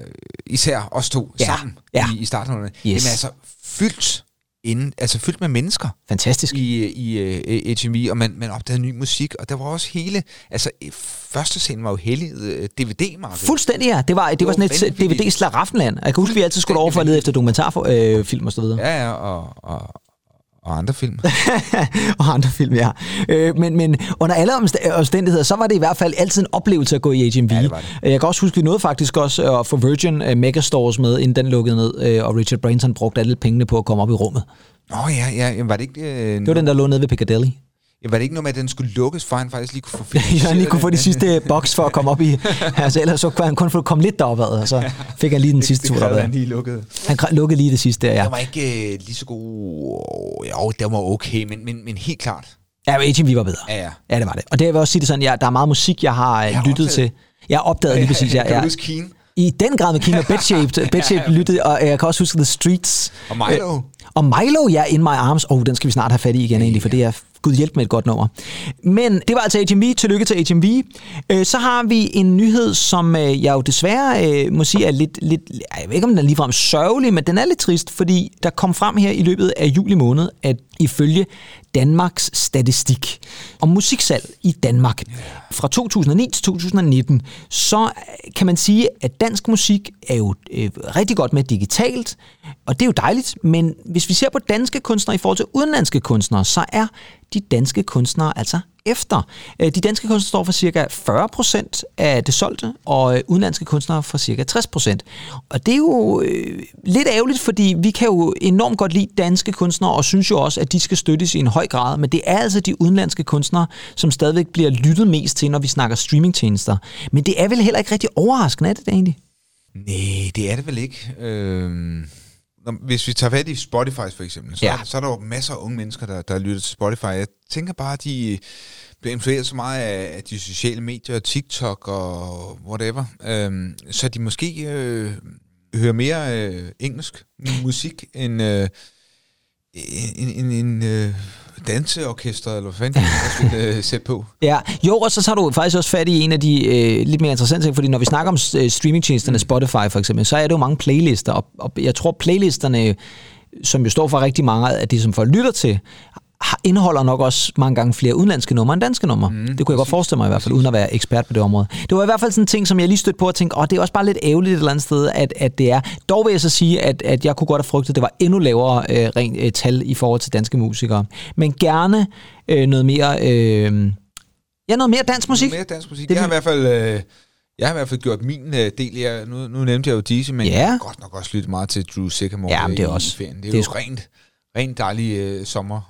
især os to,
Ja,
sammen
ja.
i, i starten, yes. Jamen altså fyldt, inden, altså fyldt med mennesker
Fantastisk.
i, i uh, HMV, og man, man opdagede ny musik, og der var også hele, altså øh, første scene var jo hellig DVD-markedet.
Fuldstændig, ja. Det var, det,
Det
var
var
sådan et
vanvittigt.
DVD-slaraffenland. Jeg kan huske, vi altid skulle over for at lede efter dokumentarfilm øh, og så videre.
Ja, ja, og, og, og andre film. (laughs)
og andre film, ja. Øh, men, men under alle omst- omstændigheder, så var det i hvert fald altid en oplevelse at gå i HMV.
Ja, det det.
Jeg kan også huske, vi nåede faktisk også at få Virgin uh, Megastores med, inden den lukkede ned, øh, og Richard Branson brugte alle pengene på at komme op i rummet.
Nå ja, ja, jamen, var det ikke... Øh,
Det var den, der lå nede ved Piccadilly.
Ja, var det ikke noget med, at den skulle lukkes, for han faktisk lige kunne få (laughs)
Ja, han lige kunne få de
det?
sidste boks for at komme op i. (laughs) Altså, ellers så kunne han kun få komme lidt deropad, og så fik han lige den sidste tur
det
deropad.
han lige lukket.
Han lukkede lige det sidste, ja.
Den var ikke øh, lige så god... Jo, den var okay, men, men, men helt klart.
Ja, men HMV var bedre.
Ja, ja.
Ja, det var det. Og det vil jeg også sige det sådan, ja, der er meget musik, jeg har
Jeg har
lyttet
opdaget.
til. Jeg har opdaget lige (laughs) præcis, ja.
kan
ja.
du Keen?
I den grad med Kima Bedshaped, Bedshaped lyttede, og jeg kan også huske The Streets.
Og Milo.
Øh, og Milo, ja, In My Arms. Oh, den skal vi snart have fat i igen egentlig, for det er gud hjælp med et godt nummer. Men det var altså HMV. Tillykke til HMV. Øh, Så har vi en nyhed, som øh, jeg jo desværre øh, må sige er lidt, lidt, jeg ved ikke om den er ligefrem sørgelig, men den er lidt trist, fordi der kom frem her i løbet af juli måned, at ifølge Danmarks statistik. Om musiksalg i Danmark. Fra 2009 til 2019, så kan man sige, at dansk musik er jo øh, rigtig godt med digitalt, og det er jo dejligt, men hvis vi ser på danske kunstnere i forhold til udenlandske kunstnere, så er de danske kunstnere altså efter. Øh, de danske kunstnere står for cirka 40% af det solgte, og øh, udenlandske kunstnere for cirka 60%. Og det er jo øh, lidt ærgerligt, fordi vi kan jo enormt godt lide danske kunstnere, og synes jo også, at de skal støttes i en høj grad, men det er altså de udenlandske kunstnere, som stadigvæk bliver lyttet mest til, når vi snakker streamingtjenester. Men det er vel heller ikke rigtig overraskende, er det det egentlig?
Nej, det er det vel ikke. Øh hvis vi tager fat i Spotify for eksempel, så,
Ja.
så er der jo masser af unge mennesker, der, der lytter til Spotify. Jeg tænker bare, at de bliver influeret så meget af, af de sociale medier, TikTok og whatever, øhm, så de måske øh, hører mere øh, engelsk musik end, øh, en, en, en øh, danseorkester, eller hvad fanden vil øh, sætte på. (laughs)
Ja, jo, og så tager du faktisk også fat i en af de øh, lidt mere interessante ting, fordi når vi snakker om øh, streamingtjenesterne, Spotify for eksempel, så er det jo mange playlister, og, og jeg tror playlisterne, som jo står for rigtig mange af det, som folk lytter til, har- indeholder nok også mange gange flere udenlandske numre end danske numre. Mm, det kunne jeg godt forestille mig i hvert fald, uden at være ekspert på det område. Det var i hvert fald sådan en ting, som jeg lige stødte på og tænkte, åh, det er også bare lidt ærgerligt et eller andet sted, at, at det er. Dog vil jeg så sige, at, at jeg kunne godt have frygtet, at det var endnu lavere øh, rent øh, tal i forhold til danske musikere. Men gerne øh, noget mere... Øh, Ja, noget mere dansk musik.
Mere dansk musik.
Det
jeg har i hvert fald... Øh, jeg har i hvert fald gjort min øh, del. Jeg, nu, nu nævnte jeg jo Dizzy, men
Ja.
jeg har godt nok også lyttet meget til Drew Sycamore
Ja, men det er
i,
også-
i ferien. Det er,
det er
jo
sgu-
rent, rent dejlig øh, sommer,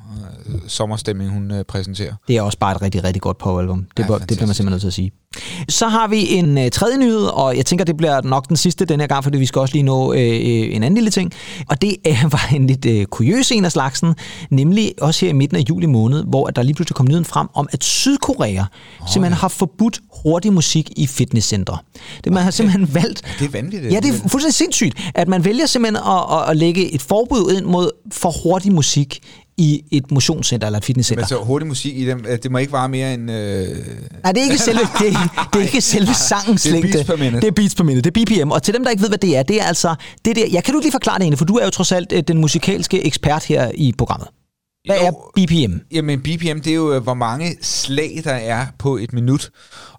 øh, sommerstemning, hun øh, præsenterer.
Det er også bare et rigtig, rigtig godt power-album. Det,
Ja,
ja, det bliver man simpelthen nødt til at sige. Så har vi en øh, tredje nyhed, og jeg tænker, det bliver nok den sidste den her gang, fordi vi skal også lige nå øh, øh, en anden lille ting. Og det (laughs) øh, var en lidt øh, kuriøs en af slagsen, nemlig også her i midten af juli måned, hvor at der lige pludselig kom nyheden frem om, at Sydkorea oh, simpelthen har forbudt hurtig musik i fitnesscentre. Det man har simpelthen valgt...
Det er vanvittigt.
Ja, det er fuldstændig sindssygt, at man vælger simpelthen at, at, at lægge et forbud ind mod for hurtig musik i et motionscenter eller et fitnesscenter.
Men så hurtig musik i dem, det må ikke vare mere end... Øh,
Nej, det er ikke (laughs) selve, det det er ikke selve sangens
det er
længde.
beats per minute.
Det er beats per minute. Det er BPM. Og til dem, der ikke ved, hvad det er, det er altså... Det der, jeg kan du ikke lige forklare det egentlig, for du er jo trods alt øh, den musikalske ekspert her i programmet. Hvad
Jo.
er BPM?
Jamen, BPM, det er jo, øh, hvor mange slag, der er på et minut.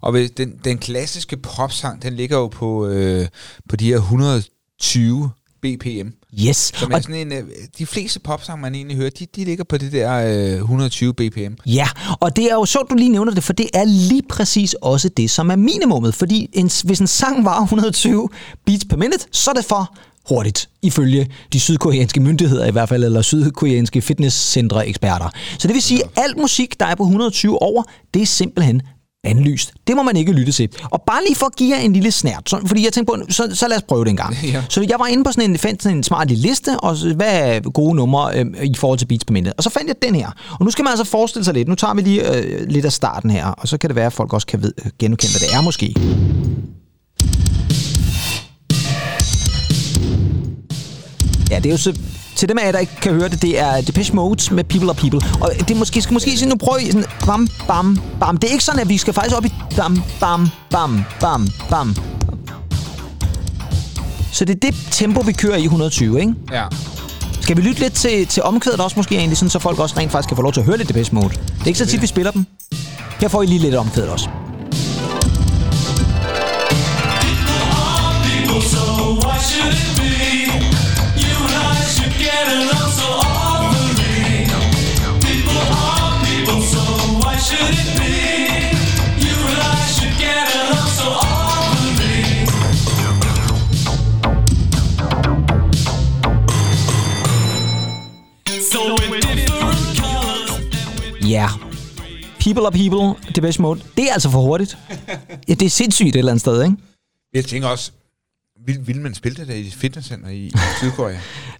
Og den, den klassiske popsang, den ligger jo på, øh, på de her 120 BPM.
Yes.
Som
Og
er sådan en, øh, de fleste popsange, man egentlig hører, de, de ligger på det der øh, 120 BPM.
Ja, og det er jo sjovt, du lige nævner det, for det er lige præcis også det, som er minimummet. Fordi en, hvis en sang var 120 beats per minute, så er det for hurtigt, ifølge de sydkoreanske myndigheder i hvert fald, eller sydkoreanske fitnesscentre eksperter. Så det vil sige, at alt musik, der er på 120 over, det er simpelthen bandlyst. Det må man ikke lytte til. Og bare lige for at give jer en lille snært, så, fordi jeg tænkte på, så, så lad os prøve det en gang. (laughs)
Ja.
Så jeg var inde på sådan en, fandt sådan en smart lille liste, og hvad er gode numre øh, i forhold til beats per minute. Og så fandt jeg den her. Og nu skal man altså forestille sig lidt. Nu tager vi lige øh, lidt af starten her, og så kan det være, at folk også kan ved, genkende, hvad det er måske. Ja, det er jo så... Til dem af jer, der ikke kan høre det, det er Depeche Mode med People are People. Og det måske, skal måske sige, nu prøver I sådan bam, bam, bam. Det er ikke sådan, at vi skal faktisk op i bam, bam, bam, bam, bam. Så det er det tempo, vi kører i 120, ikke?
Ja.
Skal vi lytte lidt til, til omkvædet også måske egentlig, sådan, så folk også rent faktisk kan få lov til at høre lidt Depeche Mode? Det er ikke så tit, vi spiller dem. Her får I lige lidt omkvædet også. Ja. People are people, Depeche Mode. Det er altså for hurtigt. Ja, det er sindssygt et eller andet sted, ikke?
Jeg tænker også, vil, vil man spille det der i et fitnesscenter i, (laughs) i Sydkorea?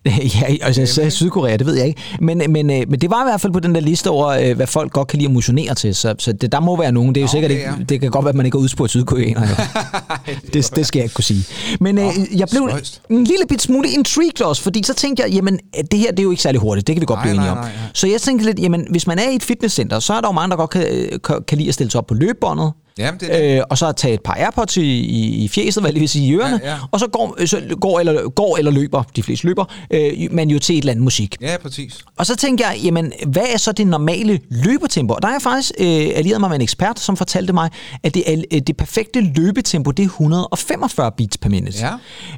ja, altså sagde Sydkorea, det ved jeg ikke. Men, men, øh, men det var i hvert fald på den der liste over, øh, hvad folk godt kan lide at motionere til. Så, så det, der må være nogen. Det er jo
Nå,
sikkert
okay,
ikke,
ja.
det kan godt være, at man ikke er udspurgt sydkoreaner. (laughs) det, det skal jeg ikke kunne sige. Men øh, jeg blev
spøjst.
en lille bit smule intrigued også, fordi så tænkte jeg, jamen det her det er jo ikke særlig hurtigt, det kan vi godt
Nej,
blive enige om.
nej, nej.
Så jeg tænkte lidt, jamen hvis man er i et fitnesscenter, så er der jo mange, der godt kan, kan, kan lide at stille sig op på løbebåndet,
Jamen, det er det.
øh, og så tage et par Airpods i, i, i fjeset, hvad lige vil sige, i ørerne,
Ja, ja.
og så går, øh, så går, eller, går eller løber, de fleste løber, øh, men jo til et eller andet musik.
Ja, præcis.
Og så tænkte jeg, jamen, hvad er så det normale løbetempo? Og der er jeg faktisk øh, allieret mig med en ekspert, som fortalte mig, at det, er, øh, det perfekte løbetempo, det er 145 beats per minute.
Ja.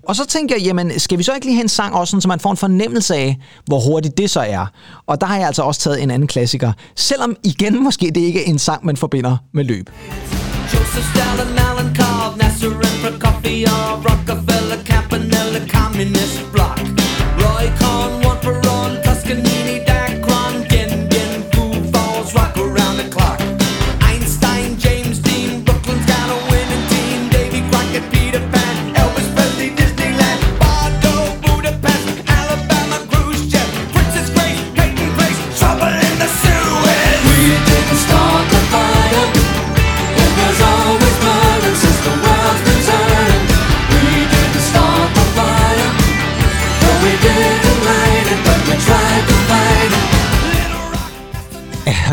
Og så tænkte jeg, jamen, skal vi så ikke lige have en sang også, sådan, så man får en fornemmelse af, hvor hurtigt det så er? Og der har jeg altså også taget en anden klassiker. Selvom igen måske det ikke er en sang, man forbinder med løb.
Joseph Stalin, Alan Cobb, Nasser and Prokofiev, Rockefeller, Campanella, Communist Bloc. Roy Cohn,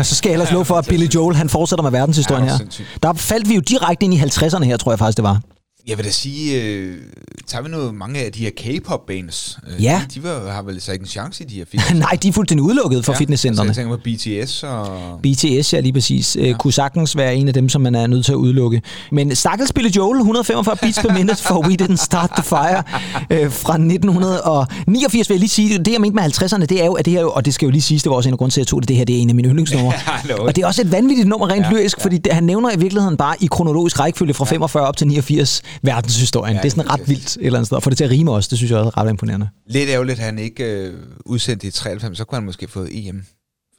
så skal jeg ellers love for, at Billy Joel han fortsætter med verdenshistorien
Ja,
her. Der faldt vi jo direkte ind i 50'erne her, tror jeg faktisk, det var.
Jeg vil da sige, øh, tager vi noget, mange af de her K-pop-bands, øh,
Ja.
de, de var, har vel så ikke en chance i de her (laughs) film.
Nej, de er fuldstændig udelukket fra ja, fitnesscentrene.
Altså, jeg tænker på BTS og...
BTS, ja lige præcis, ja. kunne sagtens være en af dem, som man er nødt til at udelukke. Men stakkels Billy Joel, 145 beats per minute for We Didn't Start the Fire øh, fra 1989, vil jeg lige sige. Det jeg mente med 50'erne, det er jo, at det her, og det skal jo lige siges, det var også en af grunden til, at jeg tog det, det her det er en af mine yndlingsnumre. (laughs)
Ja,
og det er også et vanvittigt nummer rent ja, lyrisk, fordi det, han nævner i virkeligheden bare i kronologisk rækkefølge fra 45 op til 89 verdenshistorien. Ja, det er sådan ret vildt et eller andet sted. Og få det til at rime også, det synes jeg også er ret imponerende.
Lidt ærgerligt, at han ikke øh, udsendte i 93, så kunne han måske fået EM.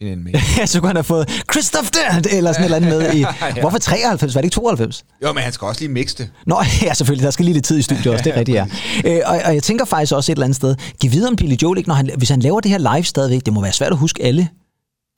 med. (laughs)
Ja, så kunne han have fået Christoph Dent eller sådan et eller andet med i... (laughs) Hvorfor 93? Var det ikke 92?
Jo, men han skal også lige mixe det.
Nå, ja, selvfølgelig. Der skal lige lidt tid i studiet (laughs) også, det er rigtigt, ja. Øh, og, og jeg tænker faktisk også et eller andet sted, giv videre om Billy Joel ikke, når han, hvis han laver det her live stadigvæk, det må være svært at huske alle,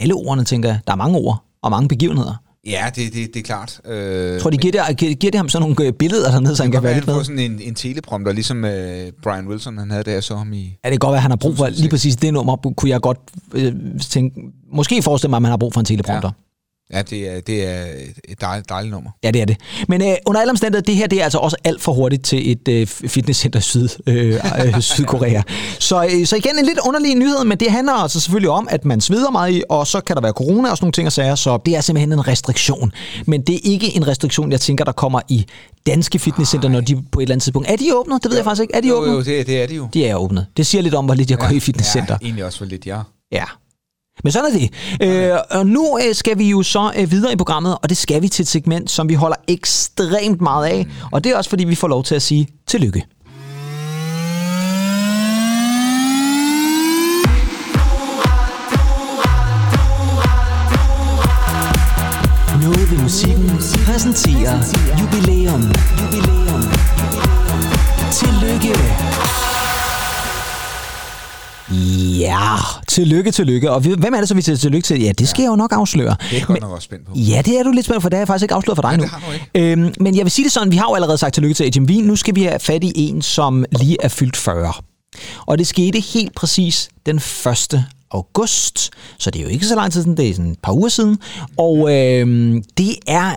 alle ordene, tænker jeg. Der er mange ord og mange begivenheder.
Ja, det, det, det er klart. Øh,
tror, de giver det, giver, giver det ham sådan nogle øh, billeder dernede, så han kan være lidt
han
med.
sådan en, en teleprompter, ligesom øh, Brian Wilson, han havde, da jeg så ham i...
Ja, det kan godt være, han har brug for lige præcis det nummer, kunne jeg godt øh, tænke, måske forestille mig, at man har brug for en teleprompter.
Ja, det er, det er et- dejligt, dejligt nummer.
Ja, det er det. Men øh, under alle omstændigheder, det her det er altså også alt for hurtigt til et øh, fitnesscenter Syd, øh, øh, Sydkorea. Så, øh, så igen en lidt underlig nyhed, men det handler altså selvfølgelig om, at man sveder meget i, og så kan der være corona og sådan nogle ting og sager, så det er simpelthen en restriktion. Men det er ikke en restriktion, jeg tænker, der kommer i danske fitnesscenter, når de på et eller andet tidspunkt... Er de åbnet? Det ved jeg faktisk ikke. Er de
Jo,
åbnet?
jo, det, det er det jo.
De er åbnet. Det siger lidt om, hvor lidt jeg går i fitnesscenter.
Ja, egentlig også for lidt, ja.
Ja. Men sådan er det. Okay. Øh, og nu øh, skal vi jo så øh, videre i programmet, og det skal vi til et segment, som vi holder ekstremt meget af. Mm. Og det er også, fordi vi får lov til at sige tillykke. Noget ved musikken præsenterer jubilæum. Jubilæum. Tillykke. Ja, tillykke, tillykke. Og hvem er det så, vi siger tillykke til? Ja, det skal jeg jo nok afsløre.
Det er godt nok også spændt på.
Ja, det er du lidt spændt for, det har jeg faktisk ikke afsløret for dig
Ja,
nu.
det har du ikke.
Øhm, men jeg vil sige det sådan, vi har jo allerede sagt tillykke til HMV. Nu skal vi have fat i en, som lige er fyldt 40. Og det skete helt præcis den 1. august, så det er jo ikke så lang tid siden, det er sådan et par uger siden. Og øhm, det er øh,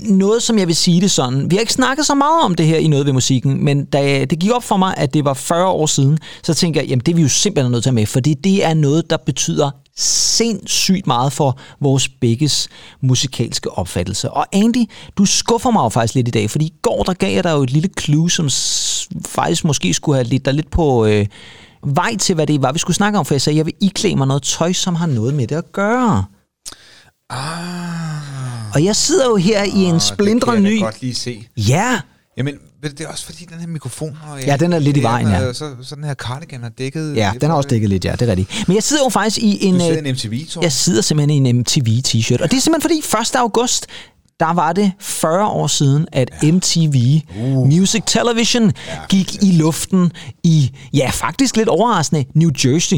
noget, som jeg vil sige det sådan. Vi har ikke snakket så meget om det her i noget ved musikken, men da det gik op for mig, at det var 40 år siden, så tænker jeg, jamen det er vi jo simpelthen nødt til at med, fordi det er noget, der betyder sindssygt meget for vores begges musikalske opfattelse. Og Andy, du skuffer mig jo faktisk lidt i dag, fordi i går der gav jeg dig jo et lille clue, som faktisk måske skulle have lidt dig lidt på øh, vej til, hvad det var, vi skulle snakke om, for jeg sagde, jeg vil iklæde mig noget tøj, som har noget med det at gøre.
Ah,
og jeg sidder jo her i en
det
splindrende
kan jeg
ny...
godt lige se.
Ja,
Jamen, det er også fordi, den her mikrofon... Og
Ja, den er lidt i vejen, ja.
Så, så den her cardigan har dækket...
ja, den har også
det.
dækket lidt, ja, det er rigtigt. Men jeg sidder jo faktisk i en...
Du sidder
øh,
i en MTV-tår.
Jeg sidder simpelthen i en MTV-t-shirt. Og det er simpelthen fordi 1. august, der var det 40 år siden, at MTV uh. Music Television gik i luften i, ja faktisk lidt overraskende, New Jersey.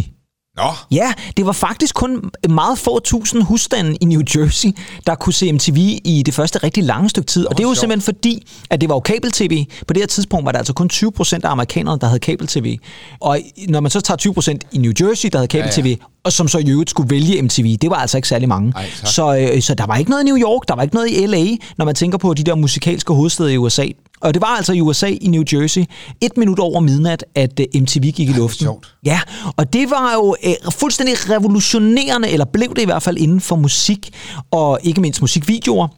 Nå,
Ja, det var faktisk kun meget få tusind husstande i New Jersey, der kunne se MTV i det første rigtig lange stykke tid. Og det er jo
sjovt.
simpelthen fordi, at det var jo kabel-tv. På det her tidspunkt var der altså kun 20 procent af amerikanerne, der havde kabel-tv. Og når man så tager 20 procent i New Jersey, der havde kabel-tv, ja, ja. Og som så i øvrigt skulle vælge MTV. Det var altså ikke særlig mange.
Ej, tak.
så, øh, så der var ikke noget i New York, der var ikke noget i LA, når man tænker på de der musikalske hovedsteder i USA. Og det var altså i USA, i New Jersey, et minut over midnat, at øh, MTV gik i luften.
sjovt.
Ja, og det var jo øh, fuldstændig revolutionerende, eller blev det i hvert fald inden for musik, og ikke mindst musikvideoer.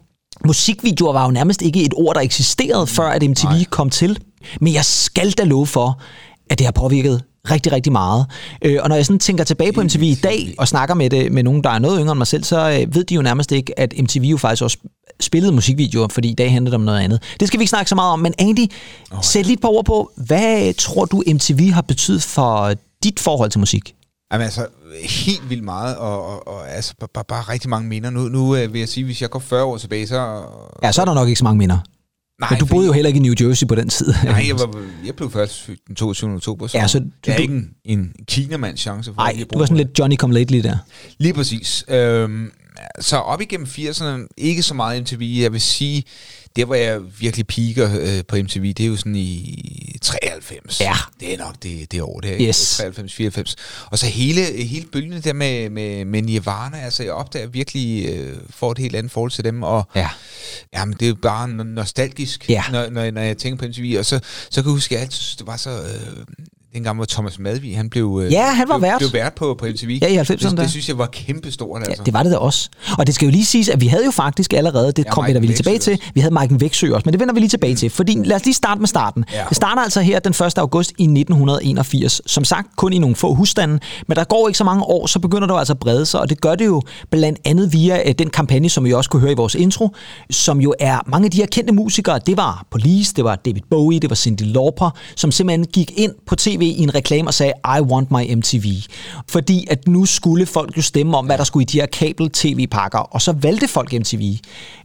Musikvideoer var jo nærmest ikke et ord, der eksisterede, før at MTV Nej. kom til. Men jeg skal da love for, at det har påvirket rigtig, rigtig meget. Øh, og når jeg sådan tænker tilbage på MTV i dag, og snakker med, det, med nogen, der er noget yngre end mig selv, så øh, ved de jo nærmest ikke, at MTV jo faktisk også spillede musikvideoer, fordi i dag handler det om noget andet. Det skal vi ikke snakke så meget om, men Andy, oh, sæt lidt på ord på, hvad tror du MTV har betydet for dit forhold til musik?
Jamen altså, helt vildt meget, og, og, og altså, bare, bare rigtig mange minder. Nu, nu øh, vil jeg sige, hvis jeg går 40 år tilbage, så...
Ja, så er der nok ikke så mange minder.
Nej,
Men du boede jo heller ikke i New Jersey på den tid.
Nej, jeg, var, jeg blev først den 22. oktober, så,
Ja, så du-
jeg er
du-
ikke en, en kinamands chance for
Nej, du var sådan lidt Johnny Come Lately der.
Lige præcis. Øhm, så op igennem 80'erne, ikke så meget MTV. Jeg vil sige, der hvor jeg virkelig piker øh, på MTV, det er jo sådan i 93.
Ja.
Det er nok det, det år, det er
Yes.
93, 94. Og så hele, hele bølgen der med, med, med Nirvana, altså jeg opdager virkelig, øh, får et helt andet forhold til dem, og
Ja.
Jamen, det er jo bare no- nostalgisk,
Ja.
når, når, når jeg tænker på MTV. Og så, så kan jeg huske, at jeg altid det var så... Øh, dengang, hvor Thomas Madvig, han blev, øh,
Ja, han var
blev,
vært.
blev vært på, på MTV.
Ja, i 90'erne
det, det, synes jeg var kæmpestort, altså.
Ja, det var det da også. Og det skal jo lige siges, at vi havde jo faktisk allerede, det
Ja,
kom vi da lige tilbage til, vi havde Maiken Væksø også, men det vender vi lige tilbage til, fordi lad os lige starte med starten.
Ja.
Det starter altså her den 1. august i 1981. Som sagt, kun i nogle få husstande, men der går ikke så mange år, så begynder det jo altså at brede sig, og det gør det jo blandt andet via øh, den kampagne, som vi også kunne høre i vores intro, som jo er mange af de her kendte musikere. Det var Police, det var David Bowie, det var Cyndi Lauper, som simpelthen gik ind på tv i en reklame og sagde, I want my MTV. Fordi at nu skulle folk jo stemme om, hvad der skulle i de her kabel-tv-pakker, og så valgte folk MTV.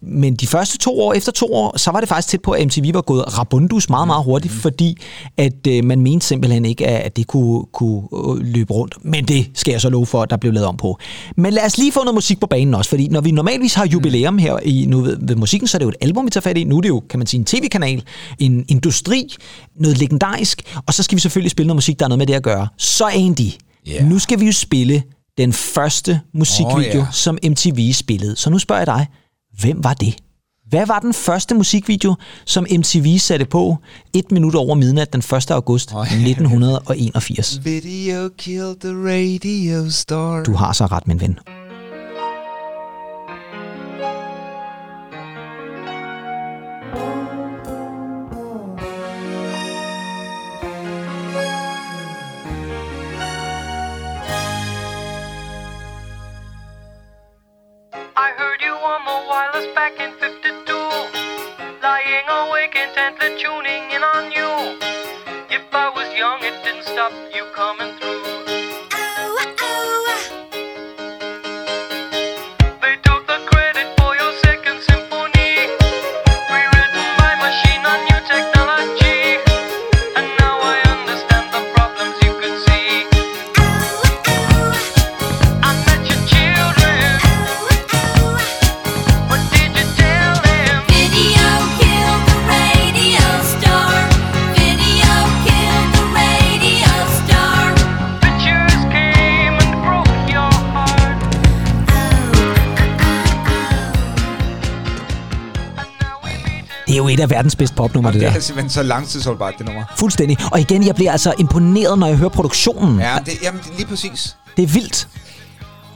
Men de første to år, efter to år, så var det faktisk tæt på, at MTV var gået rabundus meget, meget hurtigt, fordi at øh, man mente simpelthen ikke, at det kunne, kunne øh, løbe rundt. Men det skal jeg så love for, at der blev lavet om på. Men lad os lige få noget musik på banen også, fordi når vi normalvis har jubilæum her i, nu ved, ved musikken, så er det jo et album, vi tager fat i. Nu er det jo, kan man sige, en tv-kanal, en industri, noget legendarisk, og så skal vi selvfølgelig spille noget musik, der er noget med det at gøre. Så Andy,
Ja.
nu skal vi jo spille den første musikvideo,
Åh, ja.
som MTV spillede. Så nu spørger jeg dig, hvem var det? Hvad var den første musikvideo, som MTV satte på et minut over midnat den 1. august
Åh, ja.
1981?
Video killed the radio star.
Du har så ret, min ven.
Back in 52. Lying awake intently tuning in on you. If I was young, it didn't stop you coming
et af verdens bedste popnummer, det
Det
der.
er simpelthen så langtidsholdbart, det nummer.
Fuldstændig. Og igen, jeg bliver altså imponeret, når jeg hører produktionen.
Ja, det, jamen, det- lige præcis.
Det er vildt.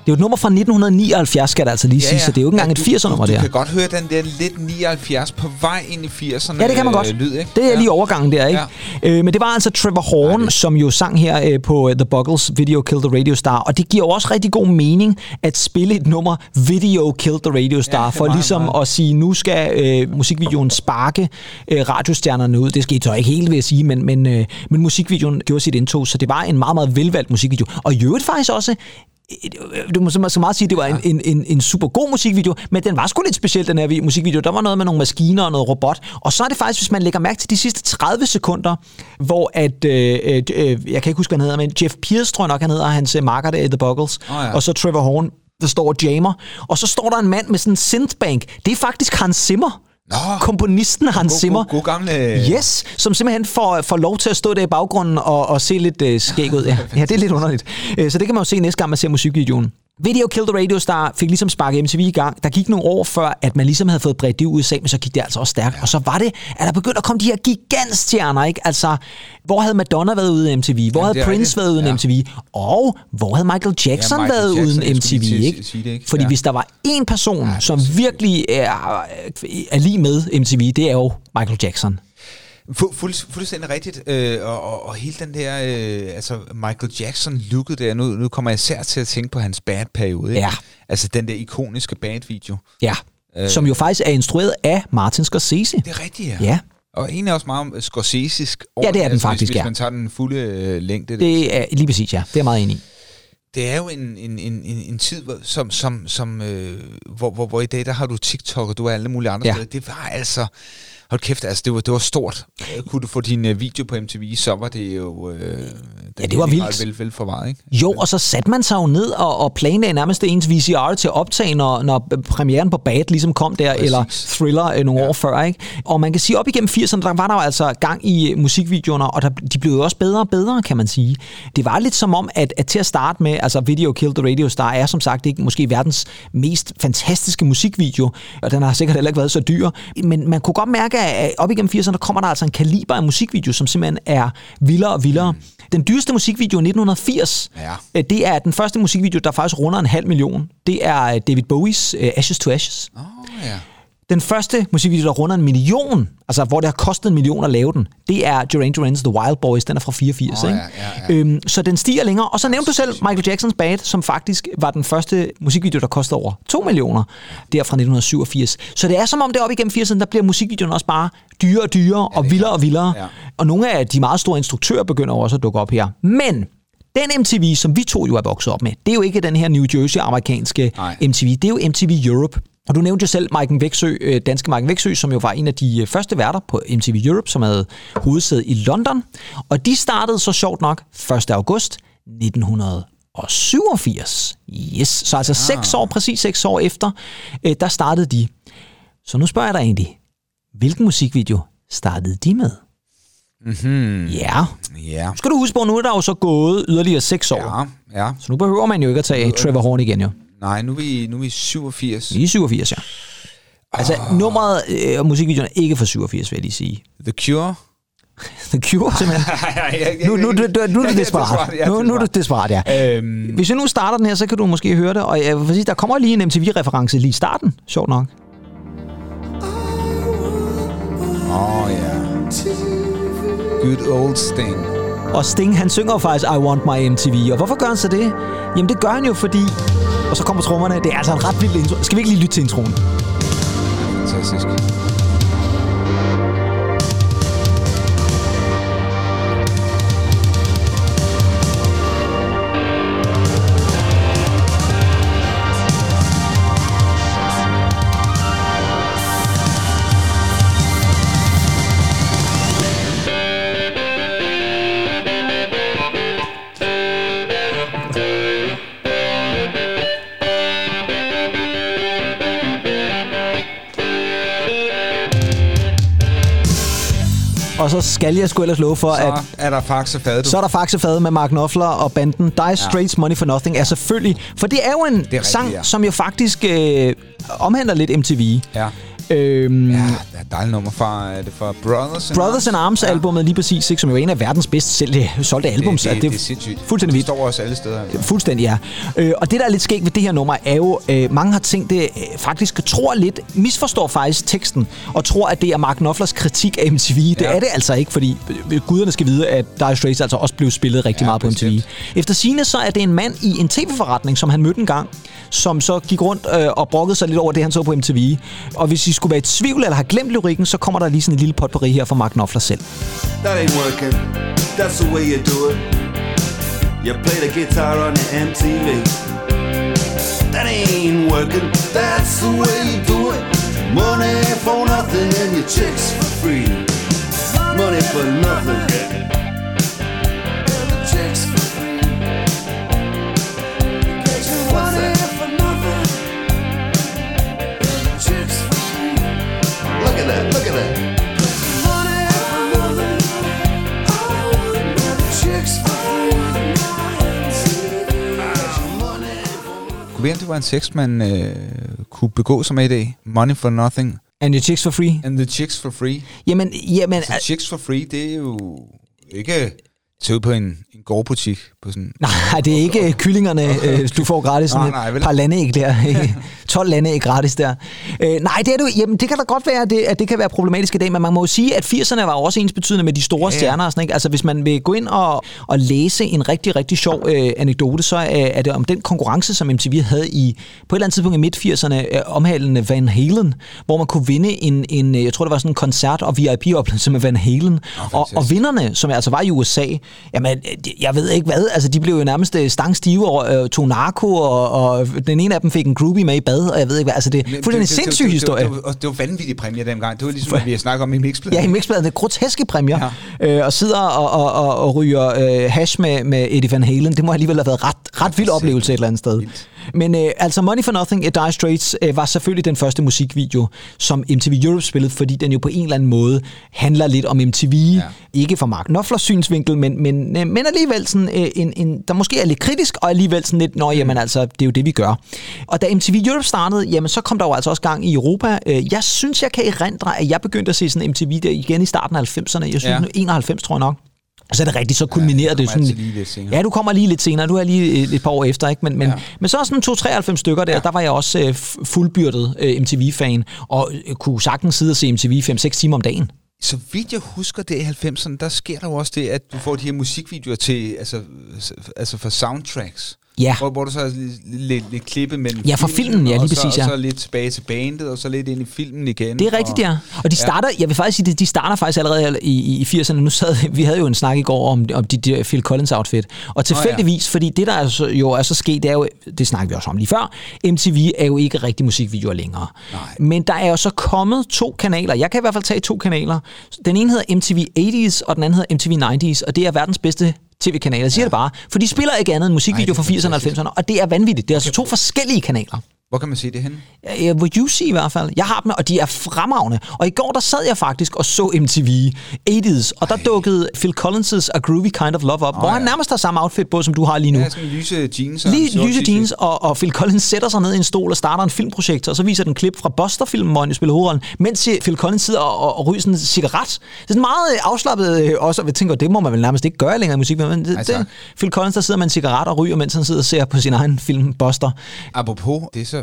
Det er jo et nummer fra 1979, skal det altså lige sige, så det er jo ikke engang et
du,
80'er-nummer,
du,
det
Du kan godt høre den der lidt 79 på vej ind i 80'erne
Ja, det kan man godt.
øh, lyd, ikke?
Det er
ja.
lige overgangen der, ikke? Ja. Øh, men det var altså Trevor Horn,
Ja, det-
som jo sang her øh, på øh, The Buggles Video Kill the Radio Star. Og det giver jo også rigtig god mening at spille et nummer Video Kill the Radio Star,
Ja,
ja, for
meget,
ligesom
meget.
at sige, nu skal øh, musikvideoen sparke øh, radiostjernerne ud. Det skete så ikke helt, vil jeg sige, men, men, øh, men musikvideoen gjorde sit indtog, så det var en meget, meget velvalgt musikvideo. Og i øvrigt faktisk også du må så meget sige, at det var en, en, en, en super god musikvideo, men den var sgu lidt speciel, den her vi- musikvideo. Der var noget med nogle maskiner og noget robot. Og så er det faktisk, hvis man lægger mærke til de sidste 30 sekunder, hvor at, øh, øh, øh, jeg kan ikke huske, hvad han hedder, men Jeff Pierce, tror jeg nok, han hedder, hans øh, marker der i The Buggles.
Åh, ja.
Og så Trevor Horn, der står og jammer. Og så står der en mand med sådan en synthbank. Det er faktisk Hans Zimmer,
Nå,
Komponisten Hans
god,
Zimmer.
god, god gamle...
Yes, som simpelthen får, får lov til at stå der i baggrunden og, og se lidt øh, skæg ud. Ja, (laughs) ja, det er lidt underligt. Øh, så det kan man jo se næste gang, man ser musikvideoen. Video Kill the Radio Star fik ligesom sparket MTV i gang. Der gik nogle år før, at man ligesom havde fået bredt det ud i USA, men så gik det altså også stærkt. Ja. Og så var det, at der begyndte at komme de her gigantstjerner, ikke? Altså, hvor havde Madonna været ude i MTV? Hvor
Ja,
havde Prince
rigtigt.
været uden
Ja.
MTV? Og hvor havde Michael Jackson
Michael
været
Jackson,
uden MTV, ikke?
sige det, ikke?
Fordi
Ja.
hvis der var én person, ja, som virkelig er, er lige med MTV, det er jo Michael Jackson.
Fu- fuld, fuldstændig rigtigt. Øh, og, og, hele den der, øh, altså Michael Jackson-looket der, nu, nu kommer jeg især til at tænke på hans bad-periode.
Ja.
Altså den der ikoniske bad-video.
Ja, øh. som jo faktisk er instrueret af Martin Scorsese.
Det er rigtigt, ja.
Ja,
Og egentlig også meget scorsesisk.
Ja, det er den faktisk,
hvis, hvis
ja.
man tager den fulde øh, længde.
det er lige præcis, ja. Det er jeg meget enig i.
det er jo en, en, en, en, en tid, som, som, som, øh, hvor, hvor, hvor i dag, der har du TikTok, og du har alle mulige andre
Ja.
steder. Det var altså... Hold kæft, altså, det var, det var stort. Kunne du få din øh, video på MTV, så var det jo... Øh,
Ja, det var vildt.
Vel, vel forvaret, ikke?
Jo, og så satte man sig jo ned og, og planlagde nærmest ens VCR til at optage, når, når premieren på Bad ligesom kom der,
Præcis.
eller Thriller øh, nogle ja. år før. Ikke? Og man kan sige, op igennem 80'erne, der var der jo altså gang i øh, musikvideoerne, og der, de blev jo også bedre og bedre, kan man sige. Det var lidt som om, at, at til at starte med, altså Video Kill the Radio Star er som sagt ikke måske verdens mest fantastiske musikvideo, og den har sikkert heller ikke været så dyr, men man kunne godt mærke, at op igennem 80'erne, der kommer der altså en kaliber af musikvideo, som simpelthen er vildere og vildere. Den dyreste musikvideo i 1980,
Ja.
øh, det er den første musikvideo, der faktisk runder en halv million. Det er øh, David Bowies uh, Ashes to Ashes.
Oh, ja.
Den første musikvideo, der runder en million, altså hvor det har kostet en million at lave den, det er Duran Duran's The Wild Boys, den er fra 84.
Åh,
ikke?
ja, ja, ja.
Øhm, så den stiger længere. Og så nævnte du selv Michael Jacksons Bad, som faktisk var den første musikvideo, der kostede over 2 millioner, der fra 1987. Så det er som om det op igennem 80'erne, der bliver musikvideoen også bare dyrere og dyrere, og vildere og vildere.
Ja.
Og nogle af de meget store instruktører begynder også at dukke op her. Men den MTV, som vi to jo er vokset op med, det er jo ikke den her New Jersey-amerikanske. MTV. Det er jo MTV Europe. Og du nævnte jo selv Maiken Væksø, øh, danske Maiken Væksø, som jo var en af de øh, første værter på MTV Europe, som havde hovedsæde i London. Og de startede så sjovt nok 1. august 1987. Yes, så altså seks år, præcis seks år efter, øh, der startede de. Så nu spørger jeg dig egentlig, hvilken musikvideo startede de med?
Mm-hmm.
Ja,
Ja.
skal du huske på, nu er der jo så gået yderligere seks år.
Ja, ja.
Så nu behøver man jo ikke at tage Trevor Horn igen jo.
Nej, nu er vi, nu er vi 87.
Vi er 87, ja. Altså, nummeret øh, og musikvideoen er ikke fra 87, vil jeg lige sige.
The Cure. (laughs)
The Cure, simpelthen. (laughs) Nu, nu, nu, nu, nu er du desperat. Nu, nu er du desperat, ja.
Øhm,
Hvis jeg nu starter den her, så kan du måske høre det. Og jeg vil sige, der kommer lige en MTV-reference lige i starten. Sjovt nok.
Åh, oh, ja. Good old Sting.
Og Sting, han synger faktisk I Want My MTV. Og hvorfor gør han så det? Jamen, det gør han jo, fordi... Og så kommer trommerne. Det er altså en ret vild intro. Skal vi ikke lige lytte til introen?
Fantastisk.
Og så skal jeg sgu ellers love for, at
Så er der faxe fad, du.
Så er der faxefad med Mark Knopfler og banden. Dire Straits Money for Nothing er selvfølgelig... For det er jo en
rigtigt,
sang,
ja.
som jo faktisk øh, omhandler lidt MTV.
Ja.
Øhm,
Ja, der er dejligt nummer fra, er det fra Brothers in
Brothers in Arms albumet lige præcis, ikke, som jo er en af verdens bedst sælgte, solgte albums.
Det, det,
Altså,
det, er sindssygt.
Fuldstændig
Det
vildt.
står også alle steder. Altså.
Fuldstændig, ja. Øh, og det, der er lidt skægt ved det her nummer, er jo, øh, mange har tænkt det, øh, faktisk tror lidt, misforstår faktisk teksten, og tror, at det er Mark Knopflers kritik af MTV. Det
Ja.
er det altså ikke, fordi øh, guderne skal vide, at Dire Straits altså også blev spillet rigtig
Ja,
meget på MTV.
bestemt.
Efter sine så er det en mand i en tv-forretning, som han mødte en gang, som så gik rundt øh, og brokkede sig lidt over det, han så på MTV. Og hvis I skulle være i tvivl eller har glemt lyrikken, så kommer der lige sådan en lille potpourri her fra Mark Knopfler selv.
That ain't working. That's the way you do it. You play the guitar on the MTV. That ain't working. That's the way you do it. Money for nothing and your chicks for free. Money for nothing. at that, look
det var en sex, man øh, kunne begå sig med i dag. Money for nothing.
And the chicks for free.
And the chicks for free.
Jamen, jamen...
Altså, chicks for free, det er jo ikke til på en, en gårdbutik. På sådan,
nej, det er ikke og, (laughs) kyllingerne, øh, du får gratis. Sådan
nej, nej, et
par lande der. (laughs) 12 landeæg gratis der. Øh, nej, det, er du, jamen, det kan da godt være, at det, at det kan være problematisk i dag, men man må jo sige, at 80'erne var også ens betydende med de store
Ja,
stjerner. Og sådan, ikke? Altså, hvis man vil gå ind og, og læse en rigtig, rigtig sjov øh, anekdote, så øh, er det om den konkurrence, som MTV havde i på et eller andet tidspunkt i midt-80'erne, øh, omhandlende Van Halen, hvor man kunne vinde en, en øh, jeg tror, det var sådan en koncert- og VIP-oplevelse med Van Halen. og, og vinderne, som altså var i USA, jamen, øh, jeg ved ikke hvad, altså de blev jo nærmest øh, stangstive og øh, tog narko, og, og den ene af dem fik en groupie med i bad, og jeg ved ikke hvad, altså det er fuldstændig en sindssyg historie.
Det, det, det, det var vanvittige præmier dengang. Det var ligesom, at vi har snakket om i mixbladet.
Ja, i mixbladet, det er groteske præmier. Ja. Øh, og sidder og, og, og, og ryger øh, hash med, med Eddie Van Halen. Det må alligevel have været ret, ret vild oplevelse et eller andet sted. Men øh, altså Money for Nothing, Dire Straits, øh, var selvfølgelig den første musikvideo, som MTV Europe spillede, fordi den jo på en eller anden måde handler lidt om MTV. Ja. Ikke fra Mark Knopflers synsvinkel, men, men, øh, men alligevel sådan, øh, en, en, der måske er lidt kritisk, og alligevel sådan lidt, nå jamen altså, det er jo det, vi gør. Og da MTV Europe startede, jamen så kom der jo altså også gang i Europa. Øh, Jeg synes, jeg kan erindre, at jeg begyndte at se sådan MTV der igen i starten af 90'erne. Jeg synes,
ja.
91 tror jeg nok. Så er det rigtigt, så kulminerede ja, det sådan...
altid lige lidt senere.
Ja, du kommer lige lidt senere. Du er lige et, et par år efter, ikke? Men, men, ja. men så sådan 2-93 stykker der, ja. der var jeg også øh, fuldbyrdet øh, MTV-fan, og øh, kunne sagtens sidde og se MTV 5-6 timer om dagen.
Så vidt jeg husker det i 90'erne, der sker der jo også det, at du får de her musikvideoer til, altså, altså for soundtracks.
Ja.
Hvor, hvor du så er lidt, lidt, klippet mellem
Ja, fra filmen, ja, lige
og så,
præcis, ja.
Og så lidt tilbage til bandet, og så lidt ind i filmen igen.
Det er rigtigt, ja. Og de starter, ja. jeg vil faktisk sige, de- de starter faktisk allerede i, i, i 80'erne. Nu sad, vi havde jo en snak i går om, om de, de Phil Collins outfit. Og tilfældigvis, fordi det der er så, jo er så sket, det er jo, det snakkede vi også om lige før, MTV er jo ikke rigtig musikvideoer længere. Nej. Men der er jo så kommet to kanaler. Jeg kan i hvert fald tage to kanaler. Den ene hedder MTV 80's, og den anden hedder MTV 90's, og det er verdens bedste tv-kanaler. Jeg siger ja. det bare. For de spiller ikke andet end musikvideo fra 80'erne og 90'erne, og det er vanvittigt. Det er altså to forskellige kanaler.
Hvor kan man se det henne?
Ja, Would you see i hvert fald. Jeg har dem, og de er fremragende. Og i går, der sad jeg faktisk og så MTV 80's, og der dukkede Phil Collins' A Groovy Kind of Love op, oh, hvor han
ja.
nærmest har samme outfit på, som du har lige nu.
Ja, sådan lyse jeans. og
Lige lyse jeans, og, og Phil Collins sætter sig ned i en stol og starter en filmprojekt, og så viser den klip fra Buster-filmen, hvor han jo spiller hovedrollen, mens Phil Collins sidder og, og, og ryger sådan en cigaret. Det er sådan meget øh, afslappet øh, også, og jeg tænker, det må man vel nærmest ikke gøre længere i musik, men det,
Altså.
det, Phil Collins, der sidder med en cigaret og ryger, mens han sidder og ser på sin egen film Buster.
Apropos, det er så uh,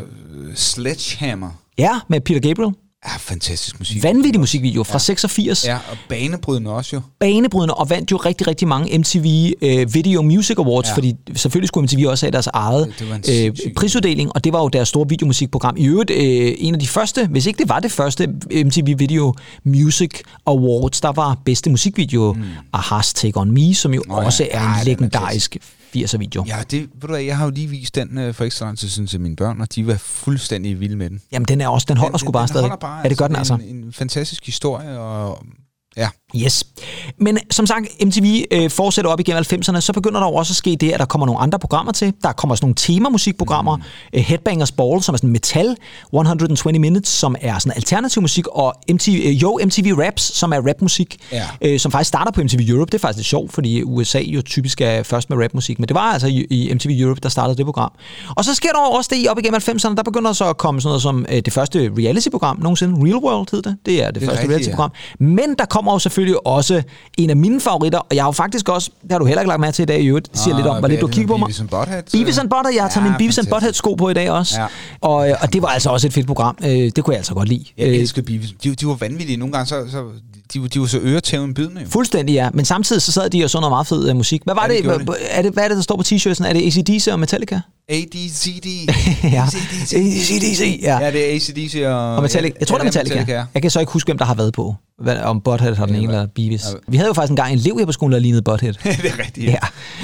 Sledgehammer.
Ja, med Peter Gabriel.
Ja, fantastisk musik.
Vanvittig musikvideo fra 86.
Ja, og banebrydende også jo.
banebrydende og vandt jo rigtig, rigtig mange MTV øh, Video Music Awards,
Ja.
ja. fordi selvfølgelig skulle MTV også have deres eget
Det-
øh, prisuddeling, og det var jo deres store videomusikprogram. I øvrigt øh, en af de første, hvis ikke det var det første, MTV Video Music Awards, der var bedste musikvideo mm. Ahas Take On Me, som jo
Nå ja.
også er
Ja, den
en
er
legendarisk 80'er video.
Ja, det, ved du hvad, jeg har jo lige vist den øh, for ekstra lang tid siden til mine børn, og de var fuldstændig vilde med den.
Jamen den er også, den holder sgu bare
den
stadig.
bare,
ja, det gør den altså.
En, en fantastisk historie, og ja,
Yes. Men som sagt, MTV øh, fortsætter op igennem 90'erne, så begynder der jo også at ske det, at der kommer nogle andre programmer til. Der kommer sådan nogle temamusikprogrammer. Mm. Øh, Headbangers Ball, som er sådan metal. 120 Minutes, som er sådan alternativ musik. Og MTV, øh, jo, MTV Raps, som er rapmusik.
Ja.
Øh, som faktisk starter på MTV Europe. Det er faktisk lidt sjovt, fordi USA jo typisk er først med rapmusik. Men det var altså i, i MTV Europe, der startede det program. Og så sker der også det i op igennem 90'erne. Der begynder så at komme sådan noget som øh, det første reality-program nogensinde. Real World hed det. Det er det,
Det
første reality-program. Men der kommer jo selvfølgelig også en af mine favoritter, og jeg har jo faktisk også, det har du heller ikke lagt mærke til i dag i øvrigt, det siger
Ah,
lidt om, hvor
hvad
lidt du kigger på mig.
Beavis Butthead?
Beavis Butthead, jeg har taget
Ja,
min Beavis. Butthead sko på i dag også.
Ja.
Og, øh, og det var altså også et fedt program. Øh, Det kunne jeg altså godt lide.
jeg
Øh,
elsker Beavis. De, de var vanvittige. Nogle gange, så, så de, de var så øretæven bydende.
Fuldstændig, ja. Men samtidig så sad de og så noget meget fed uh, musik. Hvad var
Ja,
ja,
det
det? Hvad, er det? Hvad er det, der står på t-shirten? Er det ACDC og Metallica?
ADCD. (laughs)
ja.
ACDC.
ACDC, ja.
Ja, det er ACDC og...
Og Metallica. Jeg tror,
ja,
det er Metallica.
ja.
Jeg kan så ikke huske, hvem der har været på. Hvad, om Butthead har den ene eller Beavis. Vi havde jo faktisk engang en elev her på skolen, der lignede Butthead. (laughs)
det er rigtigt.
ja.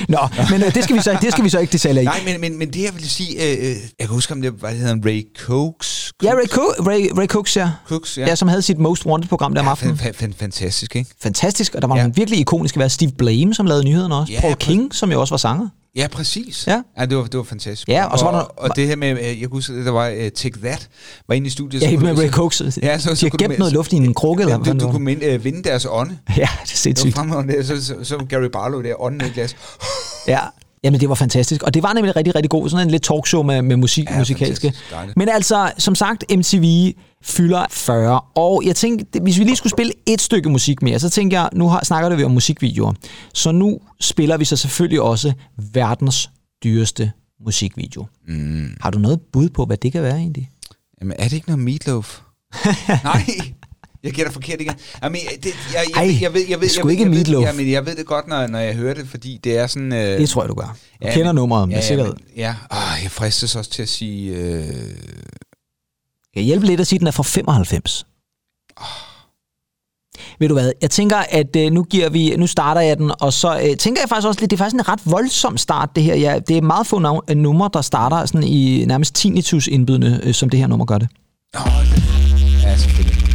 Nå, men øh, det, skal vi så, det skal vi så ikke detalje i.
Nej, men, men, men det jeg vil sige, øh, øh, jeg kan huske, om det var, det hedder en Ray Cokes.
Ja, Ray, Co- Ray, Ray Cooks, ja.
Cooks, ja.
ja. som havde sit Most Wanted-program der om
Ja,
aftenen.
fan, fan, fantastisk, ikke?
Fantastisk, og der var
Ja.
nogle virkelig ikoniske værd. Steve Blame, som lavede nyhederne også.
Ja,
Paul King, som jo også var sanger.
Ja, præcis.
Ja.
ja det, var, det var fantastisk.
Ja, og så var der-
og, og det her med, øh, jeg kan huske, der var uh, Take That, var inde i studiet.
Ja,
kunne
med Ray Cooks.
Ja, så,
De
så kunne
gemt
du-
noget luft i en krukke, eller
Ja,
hvad
du, du kunne minde, uh, vinde deres ånde.
Ja, det er
Det var
sindssygt.
fremragende. Så, så, så Gary Barlow der, ånden i glas.
Ja, Jamen, det var fantastisk. Og det var nemlig rigtig, rigtig god. Sådan en lidt talkshow med, med musik, ja, musikalske. Men altså, som sagt, MTV fylder 40. Og jeg tænkte, hvis vi lige skulle spille et stykke musik mere, så tænker jeg, nu har, snakker vi om musikvideoer. Så nu spiller vi så selvfølgelig også verdens dyreste musikvideo.
Mm.
Har du noget bud på, hvad det kan være egentlig?
Jamen, er det ikke noget meatloaf? (laughs) Nej, jeg gætter forkert igen. Jamen, det, jeg, jeg,
Ej,
jeg, jeg, ved, jeg ved,
er
jeg, ved-
ikke
jeg, ved-
Meatloaf.
Jamen, jeg ved det godt, når, når jeg hører det, fordi det er sådan... Øh,
Det tror jeg, du gør. Du kender nummeret med sikkerhed.
Men, ja, Arh, jeg fristes også til at sige... Øh,
Jeg hjælpe lidt at sige, at den er fra 95. Ved du hvad, jeg tænker, at øh, nu giver vi, nu starter jeg den, og så øh, tænker jeg faktisk også lidt, det er faktisk en ret voldsom start, det her. Ja, det er meget få nav- øh, numre, der starter sådan i nærmest tinnitus indbydende, øh, som det her nummer gør det.
ja, selvfølgelig.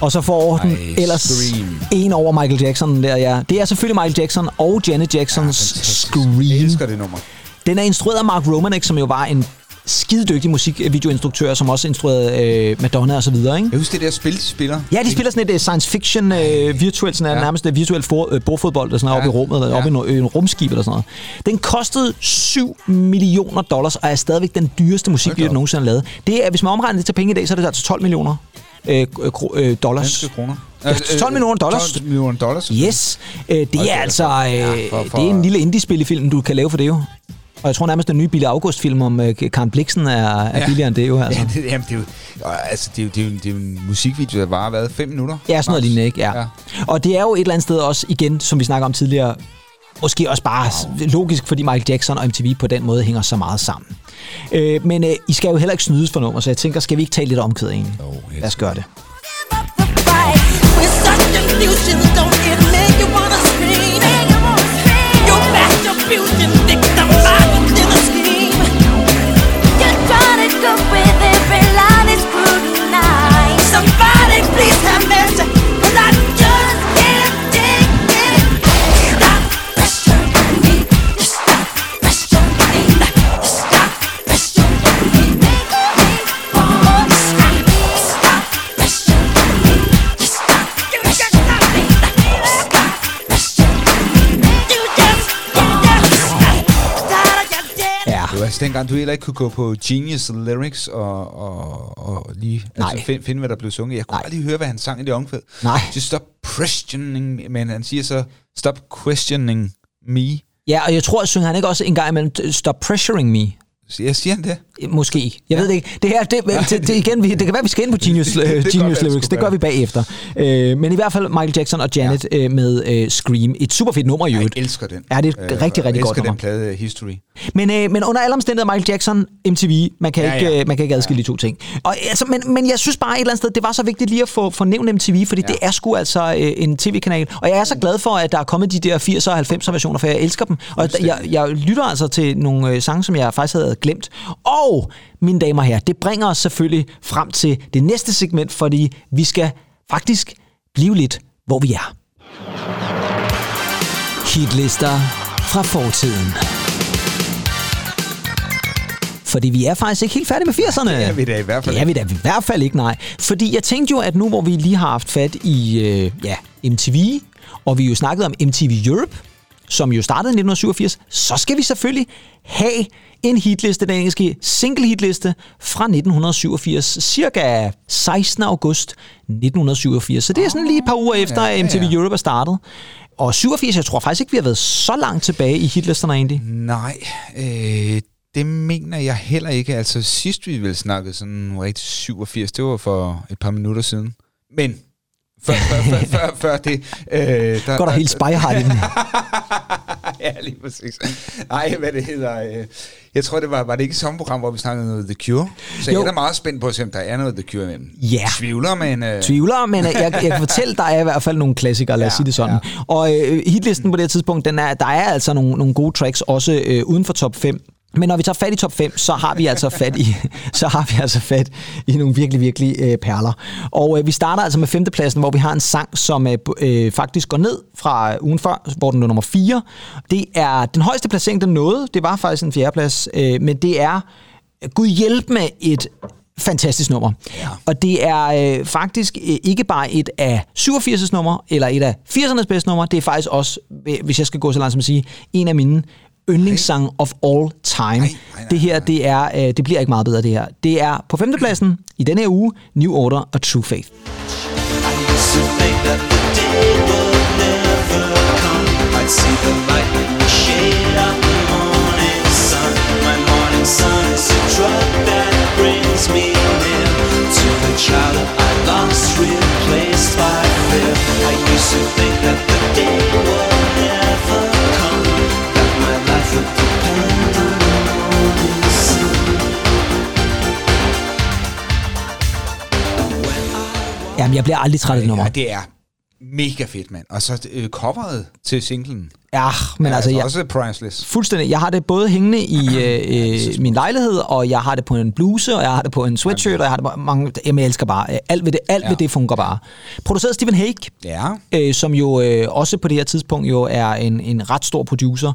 Og så får den
Ej,
ellers
Scream.
en over Michael Jackson der, ja. Det er selvfølgelig Michael Jackson og Janet Jacksons
Jeg
Scream.
elsker det nummer.
Den er instrueret af Mark Romanek, som jo var en skidedygtig musikvideoinstruktør, som også instruerede øh, Madonna og så videre, ikke?
Jeg husker det der spil, de spiller.
Ja, de spiller sådan et uh, science fiction uh, virtuelt, sådan ja.
Ja.
nærmest et virtuelt for, uh, bordfodbold, der sådan ja. oppe i rummet, eller
Ja.
oppe i no, en rumskib eller sådan noget. Den kostede 7 millioner dollars, og er stadigvæk den dyreste musikvideo,
op.
nogensinde er lavet. Det er, hvis man omregner det til penge i dag, så er det altså 12 millioner øh, kro- øh, dollars.
Danske kroner.
Ja, 12 millioner dollars.
12 millioner dollars.
Yes, øh, det er altså øh,
Ja, for- for-
det er en lille indie-spillefilm, du kan lave for det jo. Og jeg tror nærmest, den nye Billy August-film om øh, Karen Bliksen er, er
Ja.
billigere end det jo. Altså.
Ja, det, jamen, det er jo, altså, det er jo, det er jo, det er jo en musikvideo, der varer, hvad, 5 minutter?
Ja, sådan noget lignende, ikke? Ja. ja. Og det er jo et eller andet sted også, igen, som vi snakker om tidligere, måske også bare wow. logisk, fordi Michael Jackson og MTV på den måde hænger så meget sammen. Øh, men øh, I skal jo heller ikke snydes for nummer, så jeg tænker, skal vi ikke tale lidt om egentlig?
Oh, yes.
Lad os gøre det.
With such confusion, don't
dengang, du heller ikke kunne gå på Genius Lyrics og, og, og lige
Nej.
altså, find, finde, hvad der blev sunget. Jeg kunne
Nej.
aldrig høre, hvad han sang i det omkvæd.
Nej.
Just stop questioning, men han siger så, stop questioning me.
Ja, og jeg tror, at synger han ikke også en gang imellem, stop pressuring me.
Jeg siger han det?
Måske. Jeg ja. ved det ikke. Det her, det, (laughs) det, det, igen, vi, det kan være, vi skal ind på Genius,
Det- det
øh,
kan godt
Genius
det
Lyrics. Det gør vi bagefter. Øh, men i hvert fald Michael Jackson og Janet ja. øh, med øh, Scream. Et super fedt nummer i øvrigt.
Jeg elsker den.
Ja, det er et
Øh,
rigtig, rigtig
jeg
godt
elsker
nummer.
den plade History.
Men, øh, men under alle omstændigheder, Michael Jackson, MTV, man kan,
Ja,
ikke,
ja.
øh, man kan ikke adskille ja. de to ting. Og, altså, men, men jeg synes bare et eller andet sted, det var så vigtigt lige at få, få nævnt MTV, fordi ja. det er sgu altså øh, en tv-kanal. Og jeg er så glad for, at der er kommet de der 80'er og 90'er versioner, for jeg elsker dem. Og jeg, jeg lytter altså til nogle øh, sange, som jeg faktisk havde glemt. Og, mine damer og herrer, det bringer os selvfølgelig frem til det næste segment, fordi vi skal faktisk blive lidt, hvor vi er. Hitlister fra fortiden. Fordi vi er faktisk ikke helt færdige med 80'erne.
Det er vi da i hvert fald
Det er vi da i hvert fald ikke, nej. Fordi jeg tænkte jo, at nu hvor vi lige har haft fat i øh, ja, MTV, og vi jo snakkede om MTV Europe, som jo startede i 1987, så skal vi selvfølgelig have en hitliste, den engelske single hitliste fra 1987, cirka 16. august 1987. Så det er sådan lige et par uger efter,
ja,
at MTV
ja.
Europe er startet. Og 87, jeg tror faktisk ikke, vi har været så langt tilbage i hitlisterne egentlig.
Nej, øh, det mener jeg heller ikke. Altså sidst vi vel snakkede sådan rigtig 87, det var for et par minutter siden. Men før, før, før, før, før det... Øh, der,
Går der helt spejehard i den.
ja, lige præcis. Nej, hvad det hedder... Øh, jeg tror, det var, var det ikke samme program, hvor vi snakkede noget The Cure? Så
Jo.
jeg er da meget spændt på at se, om der er noget The Cure imellem.
Ja.
Tvivler, men... Øh,
Tvivler, men jeg, jeg kan fortælle, der er i hvert fald nogle klassikere, lad os
Ja,
sige det sådan. Og øh, hitlisten på det her tidspunkt, den er, der er altså nogle, nogle gode tracks, også øh, uden for top 5. Men når vi tager fat i top 5, så har vi altså fat i, (laughs) så har vi altså fat i nogle virkelig, virkelig øh, perler. Og øh, vi starter altså med femtepladsen, hvor vi har en sang, som øh, øh, faktisk går ned fra ugen før, hvor den er nummer 4. Det er den højeste placering, den nåede. Det var faktisk en fjerdeplads, øh, men det er Gud hjælp med et fantastisk nummer. Ja. Og det er øh, faktisk øh, ikke bare et af 87's nummer, eller et af 80'ernes bedste nummer, det er faktisk også, øh, hvis jeg skal gå så langt som at sige, en af mine yndlingssang of all time. Nej, nej, nej, det her, det, er, øh, det bliver ikke meget bedre, det her. Det er på femtepladsen i denne her uge, New Order og True Faith.
See the light in the shade of the morning sun. My morning sun is a drug that brings me near to the child I lost, replaced by fear. I used to think that the day would
Jamen, jeg bliver aldrig træt af det nummer.
Ja, det er mega fedt, mand. Og så øh, coveret til singlen.
Ja, men
er
altså, jeg,
også priceless.
Fuldstændig. Jeg har det både hængende i øh, øh, min lejlighed, og jeg har det på en bluse, og jeg har det på en sweatshirt, og jeg har det på mange... Jamen, jeg elsker bare. øh, Alt ved det, alt ja. ved det fungerer bare. Produceret Stephen Hague,
Ja.
øh, som jo øh, også på det her tidspunkt jo er en, en ret stor producer.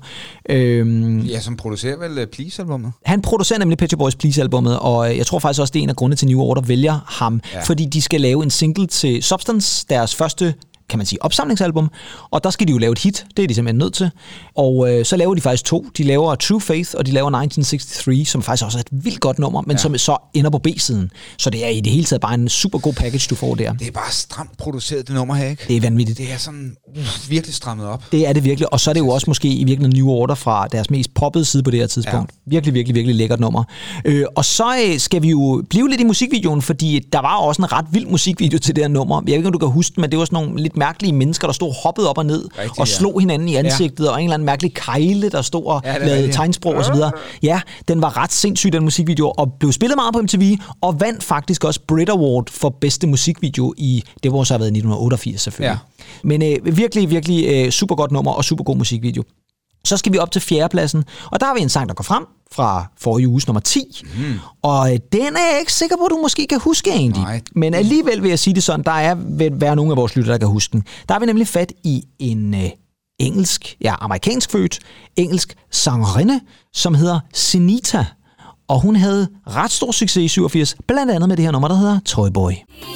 Øhm,
Ja, som producerer vel uh, Please-albummet.
han producerer nemlig Pet Boys Please-albummet, og øh, jeg tror faktisk også, det er en af grundene til New Order vælger ham, ja.
Ja.
fordi de skal lave en single til Substance, deres første kan man sige, opsamlingsalbum, og der skal de jo lave et hit, det er de simpelthen nødt til. Og øh, så laver de faktisk to. De laver True Faith, og de laver 1963, som faktisk også er et vildt godt nummer, men ja. som så ender på B-siden. Så det er i det hele taget bare en super god package, du får der.
Det er bare stramt produceret, det nummer her, ikke?
Det er vanvittigt.
Det er sådan uh, virkelig strammet op.
Det er det virkelig, og så er det jo også måske i virkeligheden New Order fra deres mest poppede side på det her tidspunkt. Ja. Virkelig, virkelig, virkelig lækkert nummer. Øh, og så øh, skal vi jo blive lidt i musikvideoen, fordi der var også en ret vild musikvideo til det her nummer. Jeg ved ikke, om du kan huske den, men det var sådan nogle lidt mærkelige mennesker, der stod og hoppede op og ned
Rigtigt,
og
ja.
slog hinanden i ansigtet, ja. og en eller anden mærkelig kejle, der stod og
Ja,
lavede
rigtigt.
tegnsprog osv. Ja, den var ret sindssyg, den musikvideo, og blev spillet meget på MTV, og vandt faktisk også Brit Award for bedste musikvideo i, det må så have været 1988 selvfølgelig.
Ja.
Men øh, virkelig, virkelig øh, super godt nummer og super god musikvideo. Så skal vi op til fjerdepladsen, og der har vi en sang, der går frem fra forrige uges nummer 10. Mm. Og øh, den er jeg ikke sikker på, at du måske kan huske egentlig.
Nej.
Men alligevel vil jeg sige det sådan, der er vil være nogle af vores lyttere, der kan huske den. Der har vi nemlig fat i en øh, engelsk, ja, amerikansk født, engelsk sangerinde, som hedder Senita. Og hun havde ret stor succes i 87, blandt andet med det her nummer, der hedder Toy Boy.
He's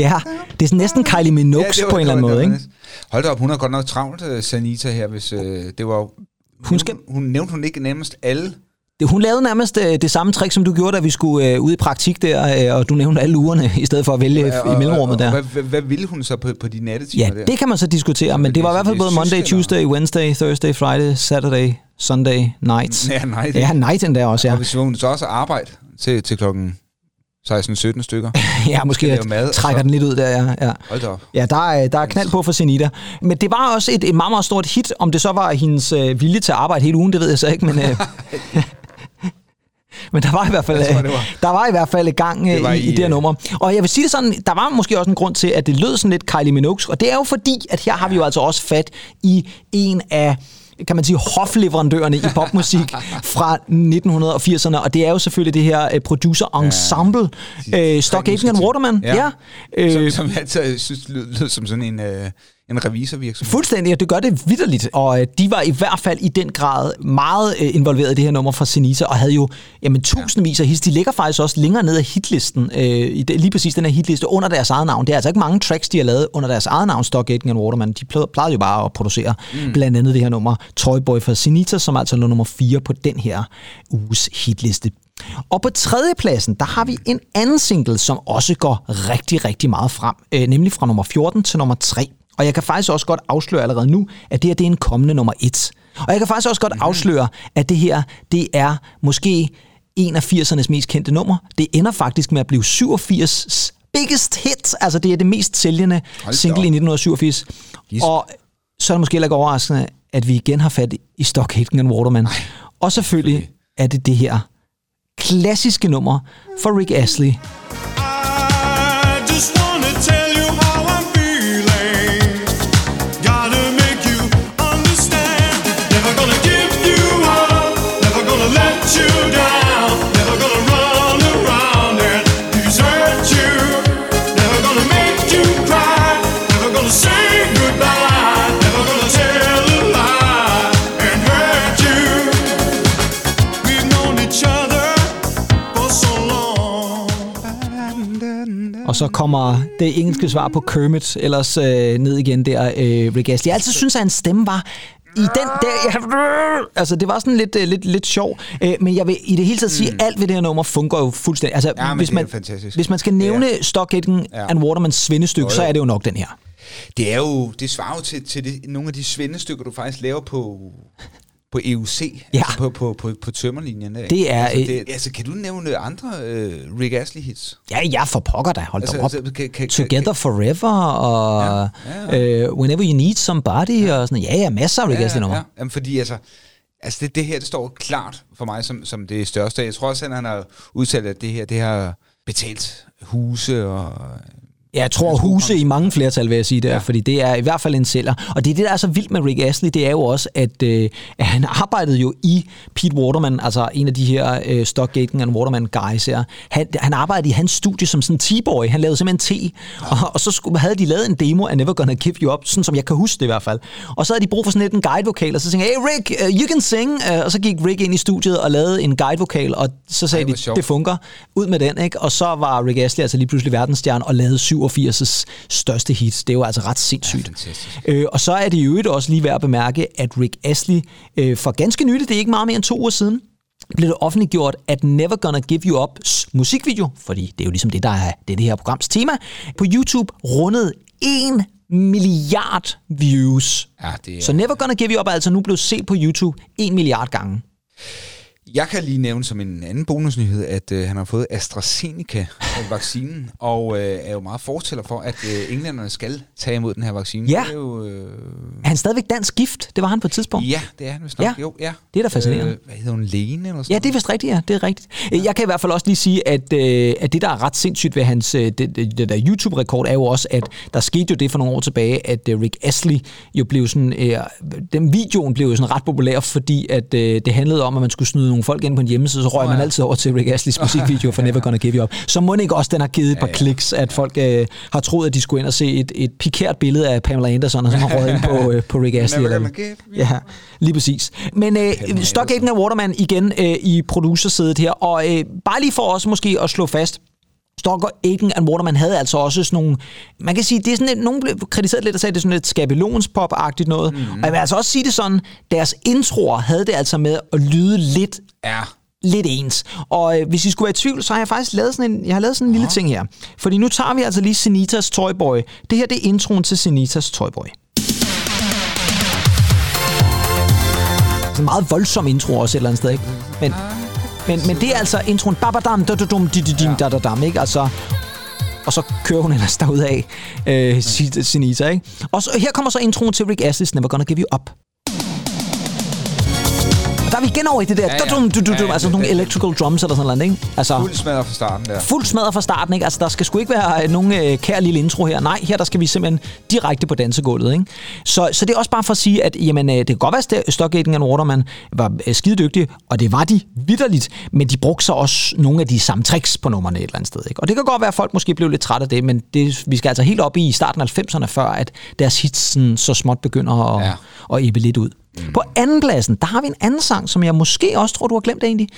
Ja, det er sådan næsten Kylie Minogue
det var-
på en eller
det
anden måde,
det
ikke?
Hold da op, hun har godt nok travlt, uh, Sanita her, hvis uh, det var...
Hun skal-
Hun, hun nævnte hun ikke nærmest alle.
Det- Hun lavede nærmest øh, det samme trick, som du gjorde, da vi skulle øh, ud i praktik der, øh, og du nævnte alle ugerne, (laughs) i stedet for at vælge
Og-
i mellemrummet
og,
der.
Og, hvad, hvad, hvad ville hun så på, på de nattetimer
Ja,
der?
det kan man så diskutere, men det var i hvert fald
det
både Monday? Tuesday, Wednesday, Thursday, Friday, Saturday, Sunday, night.
Ja, night.
Ja, night endda også,
Og
ja.
hvis hun så også arbejde til, til klokken 16-17 stykker. (laughs)
Ja, måske jeg
mad,
trækker
så-
den lidt ud der, ja. ja.
Hold op.
Ja, der er, der er knald på for Senita. Men det var også et, et meget, meget stort hit. Om det så var hendes øh, vilje til at arbejde hele ugen, det ved jeg så ikke, men... Øh, (laughs) Men der var i hvert fald,
tror,
øh,
var-
der var i hvert fald i gang
Det
øh, i,
i,
i det her
øh,
nummer. Og jeg vil sige det sådan, der var måske også en grund til, at det lød sådan lidt Kylie Minogue. Og det er jo fordi, at her har vi jo altså også fat i en af kan man sige, hofleverandørerne i popmusik (laughs) fra 1980'erne, og det er jo selvfølgelig det her øh, producer ensemble, ja, øh, Stock Aitken and Waterman.
Ja.
ja.
Som,
Øh,
som jeg altid synes lød som sådan en, øh, en revisorvirksomhed.
Fuldstændig, og det gør det vidderligt. Og øh, de var i hvert fald i den grad meget øh, involveret i det her nummer fra Senita, og havde jo jamen, tusindvis af hits. De ligger faktisk også længere ned af hitlisten, øh, i det, lige præcis den her hitliste, under deres eget navn. Det er altså ikke mange tracks, de har lavet under deres eget navn, Stock Aitken and Waterman. De plejede, jo bare at producere mm. blandt andet det her nummer, Toy Boy fra Senita, som altså lå nummer 4 på den her uges hitliste. Og på tredjepladsen, der har vi en anden single, som også går rigtig, rigtig meget frem, øh, nemlig fra nummer 14 til nummer 3. Og jeg kan faktisk også godt afsløre allerede nu, at det her det er en kommende nummer et. Og jeg kan faktisk også godt afsløre, at det her det er måske en af 80'ernes mest kendte nummer. Det ender faktisk med at blive 87 biggest hit. Altså det er det mest sælgende
Hold
single
op.
i 1987.
Gisp.
Og så er det måske heller ikke overraskende, at vi igen har fat i Stock Aitken and Waterman. Og selvfølgelig er det det her klassiske nummer for Rick Astley.
I just wanna tell you
så kommer det engelske svar på Kermit ellers øh, ned igen der, øh, Rick Astley. Jeg altid synes, at hans stemme var i den der... Ja, altså, det var sådan lidt, øh, lidt, lidt sjov. Øh, men jeg vil i det hele taget sige, at alt ved det her nummer fungerer jo fuldstændig. Altså,
Ja,
hvis, man, hvis man skal nævne ja. Stock Aitken
Ja.
and Watermans svendestykke,
Jo,
så er det jo nok den her.
Det er jo, det svarer jo til, til det, nogle af de svendestykker, du faktisk laver på, på EUC,
Ja.
altså på, på, på, på tømmerlinjen. Ikke?
Det er,
Altså, det, altså, kan du nævne andre øh, Rick Astley hits?
Ja, jeg for pokker da. Hold
Altså,
da op.
altså, kan- kan-
Together
kan-
Forever og
Ja, ja,
øh, Whenever You Need Somebody og sådan Ja, ja, masser af Rick Astley nummer.
Ja, Jamen, fordi altså, altså det, det her, det står klart for mig som, som det største. Jeg tror også, at han har udtalt, at det her, det har betalt huse og...
Ja, jeg tror huse i mange flertal, vil jeg sige der, ja. fordi det er i hvert fald en sælger. Og det er det, der er så vildt med Rick Astley, det er jo også, at, øh, at han arbejdede jo i Pete Waterman, altså en af de her øh, Stock Aitken and Waterman guys her. Han, han arbejdede i hans studie som sådan en T-boy. Han lavede simpelthen te, og, og så skulle, havde de lavet en demo af Never Gonna Give You Up, sådan som jeg kan huske det i hvert fald. Og så havde de brug for sådan lidt en guide-vokal, og så tænkte hey Rick, uh, you can sing. Uh, og så gik Rick ind i studiet og lavede en guide-vokal, og så sagde
Ej,
de,
sjovt.
det fungerer. Ud med den, ikke? Og så var Rick Astley altså lige pludselig verdensstjerne og lavede 87's største hit. Det er jo altså ret sindssygt.
fantastisk.
øh, og så er det jo også lige værd at bemærke, at Rick Astley øh, for ganske nylig, det er ikke meget mere end to uger siden, blev det offentliggjort, at Never Gonna Give You Up's musikvideo, fordi det er jo ligesom det, der er det, er det her programs tema, på YouTube rundede 1 milliard views.
Ja, det er,
Så Never Gonna Give You Up er altså nu blevet set på YouTube 1 milliard gange.
Jeg kan lige nævne som en anden bonusnyhed, at øh, han har fået AstraZeneca-vaccinen, og øh, er jo meget fortæller for, at øh, englænderne skal tage imod den her vaccine.
Ja.
Det er jo, øh,
Er han stadigvæk dansk gift? Det var han på et tidspunkt.
ja, det er han vist nok.
Ja.
Jo, ja.
Det er da fascinerende.
Øh, hvad hedder hun? Lene eller sådan
Ja, det er vist rigtigt, ja. Det er rigtigt. Ja. Jeg kan i hvert fald også lige sige, at, øh, at det, der er ret sindssygt ved hans øh, det, det, det der YouTube-rekord, er jo også, at der skete jo det for nogle år tilbage, at øh, Rick Astley jo blev sådan... Øh, den videoen blev jo sådan ret populær, fordi at øh, det handlede om, at man skulle snyde nogle folk ind på en hjemmeside, så røg man
ja.
altid over til Rick Astleys (laughs) musikvideo for Never Gonna Give You Up. Så må det ikke også, den har givet et par kliks, at folk øh, har troet, at de skulle ind og se et, et pikært billede af Pamela Anderson, og så har røget ind på, øh, på Rick Astley. Eller- Ja, lige præcis. Men øh, Stock Aitken og Waterman igen øh, i producersædet her, og øh, bare lige for os måske at slå fast, Stock Aitken and Waterman havde altså også sådan nogle, man kan sige, det er sådan lidt, nogen blev kritiseret lidt og sagde, det er sådan lidt skabelonspop-agtigt noget, mm. og jeg vil altså også sige det sådan, deres introer havde det altså med at lyde lidt
Ja.
Lidt ens. Og øh, hvis I skulle være i tvivl, så har jeg faktisk lavet sådan en, jeg har lavet sådan en lille ting her. Fordi nu tager vi altså lige Senitas Toyboy. Det her det er introen til Senitas Toyboy. Det er en meget voldsom intro også et eller andet sted, ikke? Men, men, men det er altså introen babadam, dadadum, dididim, dadadam, ikke? Altså, og så kører hun ellers derudad, øh, Sinita, ikke? Og så, her kommer så introen til Rick Astley's Never Gonna Give You Up. Er vi igen over i det der,
Ja, ja.
du, du, du,
ja,
altså nogle electrical drums eller sådan noget, ikke? Altså,
Fuld smadret fra starten der.
fuld smadret fra starten, ikke? Altså, der skal sgu ikke være øh, nogen øh, kær lille intro her. Nej, her der skal vi simpelthen direkte på dansegulvet, ikke? Så, så det er også bare for at sige, at jamen, øh, det kan godt være, at Stock Aitken and Waterman var øh, skide dygtige, og det var de vidderligt, men de brugte så også nogle af de samme tricks på nummerne et eller andet sted, ikke? Og det kan godt være, at folk måske blev lidt trætte af det, men det, vi skal altså helt op i starten af 90'erne, før at deres hits sådan, så småt begynder at,
Ja.
ja. at ebbe lidt ud. Mm. På anden pladsen, der har vi en anden sang, som jeg måske også tror, du har glemt egentlig.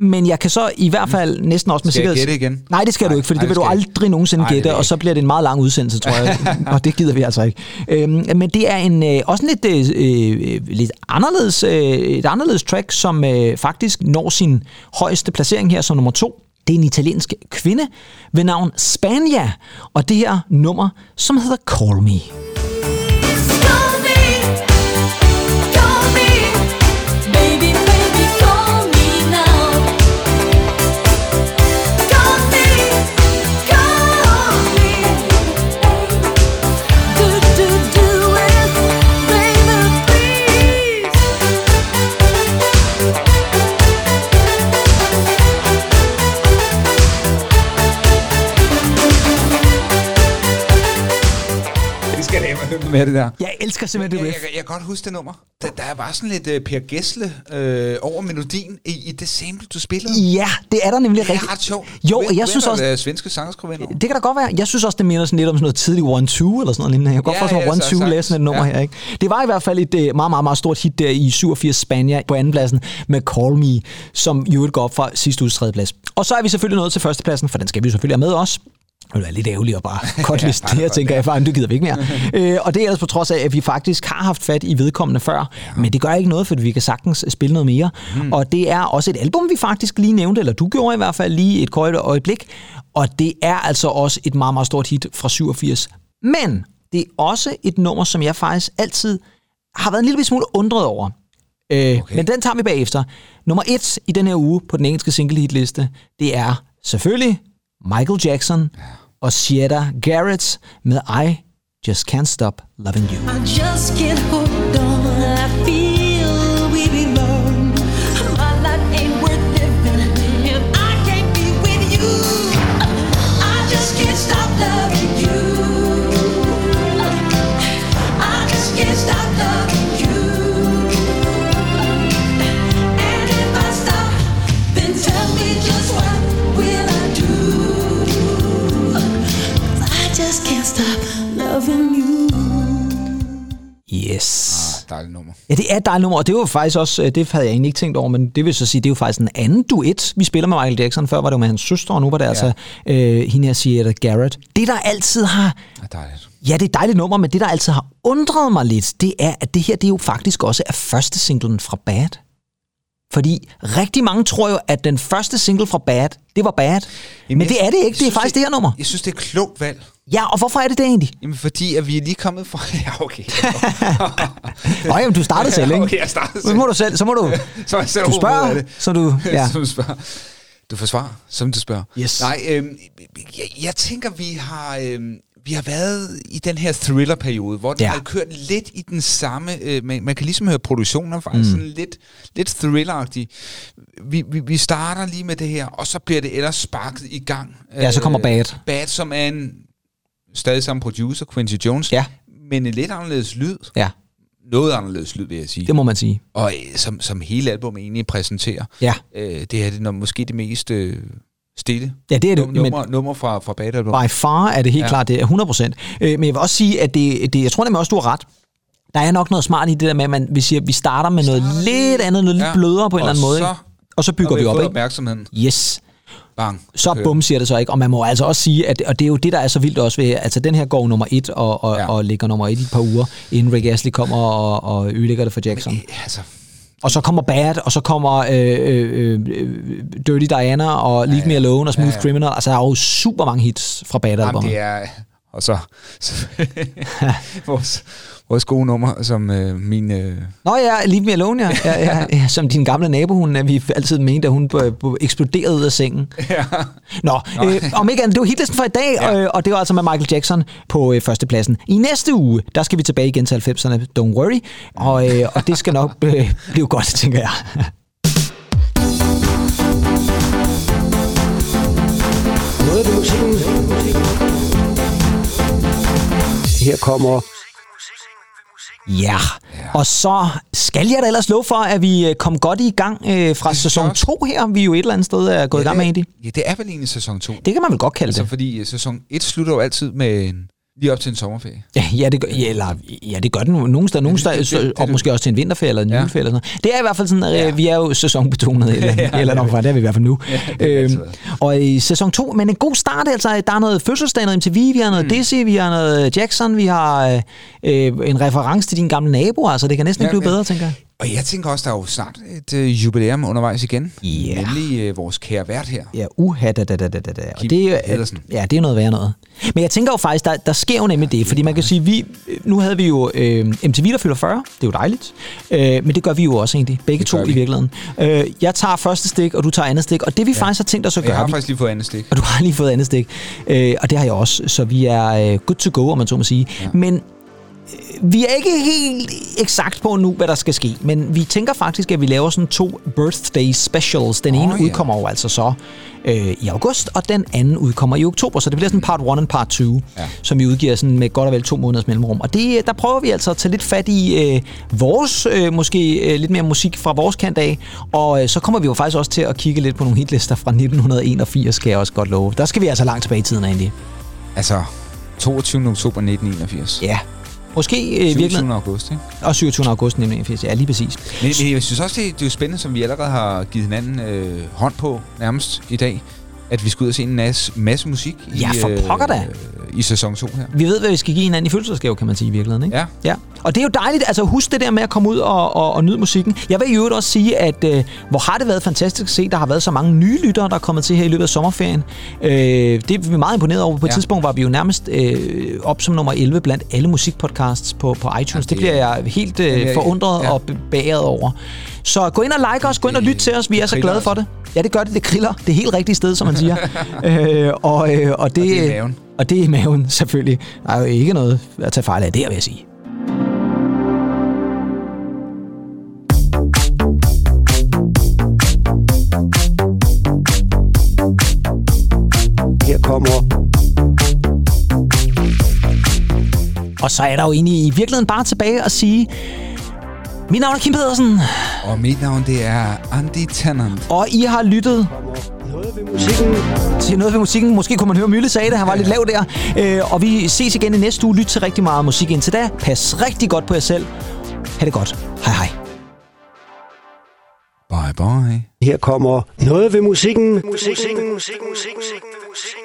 Men jeg kan så i hvert fald næsten også med
Skal jeg
sikkerhed...
gætte igen?
Nej, det skal
Nej,
du ikke, for det vil du
skal
aldrig nogensinde
Nej,
gætte, og så bliver det en meget lang udsendelse, tror jeg. (laughs) og det gider vi altså ikke. Øhm, men det er en øh, også en lidt, øh, lidt anderledes, øh, et anderledes track, som øh, faktisk når sin højeste placering her som nummer to. Det er en italiensk kvinde ved navn Spania, og det her nummer, som hedder Call Me. (laughs)
med det der.
Jeg elsker simpelthen det
jeg,
riff.
jeg, jeg kan godt huske det nummer. Der, der er bare sådan lidt uh, Per Gessle uh, over melodien i, i det sample, du spillede.
Ja, det er der nemlig
Det er
rigtigt.
ret sjovt.
Jo, og jeg synes også-
hvad svenske sangerskrivende over?
Det kan da godt være. Jeg synes også, det minder sådan lidt om sådan noget tidlig one-two eller sådan noget lignende. Jeg kan godt
Ja,
få sådan
ja,
noget
så-
one-two
sagtens.
læse sådan et nummer
Ja.
her, ikke? Det var i hvert fald et øh, meget, meget, meget stort hit der i 87 Spania på andenpladsen med Call Me, som jo går op fra sidste uges tredjeplads. Og så er vi selvfølgelig nået til førstepladsen, for den skal vi selvfølgelig have med også. Det ville være lidt ærgerligt at bare (laughs) kortliste det her, tænker jeg, for det gider vi ikke mere. (laughs) øh, og det er ellers på trods af, at vi faktisk har haft fat i vedkommende før, ja. men det gør ikke noget, for vi kan sagtens spille noget mere. Mm. Og det er også et album, vi faktisk lige nævnte, eller du gjorde i hvert fald lige et kort øjeblik, og det er altså også et meget, meget stort hit fra 87. Men det er også et nummer, som jeg faktisk altid har været en lille smule undret over. Øh, okay. Men den tager vi bagefter. Nummer et i den her uge på den engelske single hitliste, det er selvfølgelig Michael Jackson og Sieta Garrett med I Just Can't Stop Loving You.
I just get hooked
Yes.
Ah, dejligt nummer.
Ja, det er et dejligt nummer, og det var faktisk også, øh, det havde jeg egentlig ikke tænkt over, men det vil så sige, det er jo faktisk en anden duet, vi spiller med Michael Jackson. Før var det jo med hans søster, og nu var det ja. altså øh, hende her, Sieta Garrett. Det, der altid har
Ja, dejligt.
Ja, det er et dejligt nummer, men det, der altid har undret mig lidt, det er, at det her det er jo faktisk også er første singlen fra Bad. Fordi rigtig mange tror jo, at den første single fra Bad, det var Bad.
Jamen,
men det er det ikke, det er faktisk det,
det-
her nummer.
Jeg synes, det er klogt valg.
Ja, og hvorfor er det det egentlig?
Jamen, fordi at vi er lige kommet fra... (laughs) Ja, okay. (laughs)
Nå, jamen, du startede selv, (laughs) ikke?
Okay, jeg startede
Så
selv.
må du selv, så må du,
Så jeg selv
du spørger,
det.
så du, ja.
som du spørger. Du forsvarer, som du spørger.
Yes.
Nej, øhm, jeg, jeg tænker, vi har, øhm, vi har været i den her thriller-periode, hvor den
Ja.
har kørt lidt i den samme... Øh, man, man kan ligesom høre produktionen faktisk mm. sådan lidt, lidt thriller vi, vi, vi starter lige med det her, og så bliver det ellers sparket i gang.
Ja, så kommer Bad.
Bad, som er en stadig samme producer, Quincy Jones,
Ja.
men en lidt anderledes lyd.
Ja,
Noget anderledes lyd, vil jeg sige.
det må man sige.
Og øh, som, som hele albumet egentlig præsenterer.
Ja,
Øh, det er det, når, måske det mest øh, stille
ja det er det.
num-
Men
nummer, nummer fra, fra Bad Album.
by far er det helt ja. Klart, det er 100%. Øh, men jeg vil også sige, at det, det jeg tror nemlig også, du har ret. Der er nok noget smart i det der med, at man, vi, siger, vi starter med noget lidt andet, noget lidt
Ja.
blødere på en
Og
eller anden måde.
så
Ikke? Og så bygger
Når
vi op,
fået
ikke?
opmærksomheden.
Yes.
Bang.
Så
kører
bum siger det så ikke. Og man må altså også sige, at og det er jo det, der er så vildt også ved, altså den her går nummer et, og, og, ja.
Ja.
og ligger nummer et i et par uger, inden Rick Astley kommer og, og ødelægger det for Jackson.
den. Øh, Altså,
Og så kommer Bad, og så kommer øh, øh, øh, Dirty Diana, og Leave Me Alone, og Smooth
Ja, ja.
Criminal. Altså, der er jo super mange hits fra
jamen,
Bad-albumet.
det er... Og så, (laughs) så (laughs) vores, vores gode nummer, som øh, min... Øh,
Nå ja, Leave Me Alone, ja. (laughs) ja, ja, ja som din gamle nabohund, at vi altid mente, at hun eksploderede ud af sengen. (laughs)
ja.
Nå, øh, om ikke andet, det var hitlisten for i dag, ja. Øh, og det var altså med Michael Jackson på øh, førstepladsen. I næste uge, der skal vi tilbage igen til 90'erne, don't worry, og, øh, og det skal nok øh, blive godt, tænker jeg.
Her kommer
Ja, og så skal jeg da ellers love for, at vi øh, kom godt i gang øh, fra sæson
jeg også.
2 her. Vi er jo et eller andet sted er gået i gang med,
det,
egentlig.
ja, det er vel egentlig sæson 2.
Det kan man vel godt kalde
Altså,
det.
fordi øh, sæson 1 slutter jo altid med en, lige op til en sommerferie.
Ja, ja, det gør, ja, eller, ja, det gør den nogle steder, nogle steder,
det- det-
og
det-
måske også til en vinterferie eller en
Ja.
juleferie eller sådan noget. Det er i hvert fald sådan, at
Ja.
ja. vi er jo sæsonbetonet eller, (laughs)
Ja,
eller
er
noget, det er vi i hvert fald nu. (laughs)
Ja, vi altid.
og i sæson 2, men en god start altså. Der er noget fødselsdag, noget MTV, vi har noget mm. Dizzy, vi har noget Jackson, vi har øh, øh, en reference til din gamle nabo, altså det kan næsten ikke
Ja,
blive
ja.
bedre, tænker jeg.
Og jeg tænker også, der er jo snart et øh, jubilæum undervejs igen.
Ja.
Nemlig øh, vores kære vært her.
Ja, uha, da, da, da, da, da. Og det, er-
Pedersen.
ja, det er noget værre noget. Men jeg tænker jo faktisk, der, der sker jo nemlig det, fordi man kan sige, vi, nu havde vi jo øh, MTV, der fylder 40, det er jo dejligt, øh, men det gør vi jo også egentlig, begge to
gør
i
vi.
virkeligheden. Øh, jeg tager første stik, og du tager andet stik, og det vi ja. faktisk har tænkt os at
Og jeg
gøre,
har
vi,
faktisk lige fået andet stik.
og du har lige fået andet stik, øh, og det har jeg også, så vi er øh, good to go, om man så må sige. Ja. Men vi er ikke helt eksakt på nu, hvad der skal ske, men vi tænker faktisk, at vi laver sådan to birthday specials. Den ene
Åh, ja.
udkommer jo altså så øh, i august, og den anden udkommer i oktober, så det bliver sådan part 1 og part 2, ja. som vi udgiver sådan med godt og vel to måneders mellemrum. Og det, der prøver vi altså at tage lidt fat i øh, vores, øh, måske øh, lidt mere musik fra vores kant af, og øh, så kommer vi jo faktisk også til at kigge lidt på nogle hitlister fra 1981, skal jeg også godt love. Der skal vi altså langt tilbage i tiden, Andy.
Altså, 22. oktober 1981.
Ja. Måske øh,
27.
virkelig...
august, ikke?
Og 27. august 1981, ja, lige præcis.
Men, men jeg synes også, det, det er jo spændende, som vi allerede har givet hinanden øh, hånd på nærmest i dag, at vi skal ud og se en masse, masse musik
Ja,
i,
for pokker da.
i sæson 2 her.
Vi ved, hvad vi skal give hinanden i fødselsdagsgave, kan man sige i virkeligheden. Ikke?
Ja.
ja. Og det er jo dejligt, altså husk det der med at komme ud og, og, og nyde musikken. Jeg vil i øvrigt også sige, at øh, hvor har det været fantastisk at se, der har været så mange nye lyttere, der er kommet til her i løbet af sommerferien. Øh, det er vi meget imponeret over. På et
Ja.
tidspunkt var vi jo nærmest øh, op som nummer 11 blandt alle musikpodcasts på, på iTunes. Ja, det, det bliver jeg helt øh, forundret
ja.
og beæret over. Så gå ind og like os, gå ind og lyt til os. Vi er så glade for det. Ja, det gør det. Det kriller. Det er helt rigtige sted, som man siger. (laughs) øh, og, øh, og, det,
Og det er i maven.
Og det er i maven, selvfølgelig. Der er jo ikke noget at tage fejl af der, vil jeg sige.
Her kommer
Og så er der jo egentlig i virkeligheden bare tilbage at sige, mit navn er Kim Pedersen.
Og mit navn det er Andy Tannen.
Og I har lyttet
noget ved musikken.
Til noget ved musikken. Måske kunne man høre Mylle sagde det, han var ja. lidt lav der. Øh, og vi ses igen i næste uge. Lyt til rigtig meget musik indtil da. Pas rigtig godt på jer selv. Ha' det godt. Hej hej.
Bye bye.
Her kommer noget ved musikken. Musikken, musikken, musikken, musikken. musikken.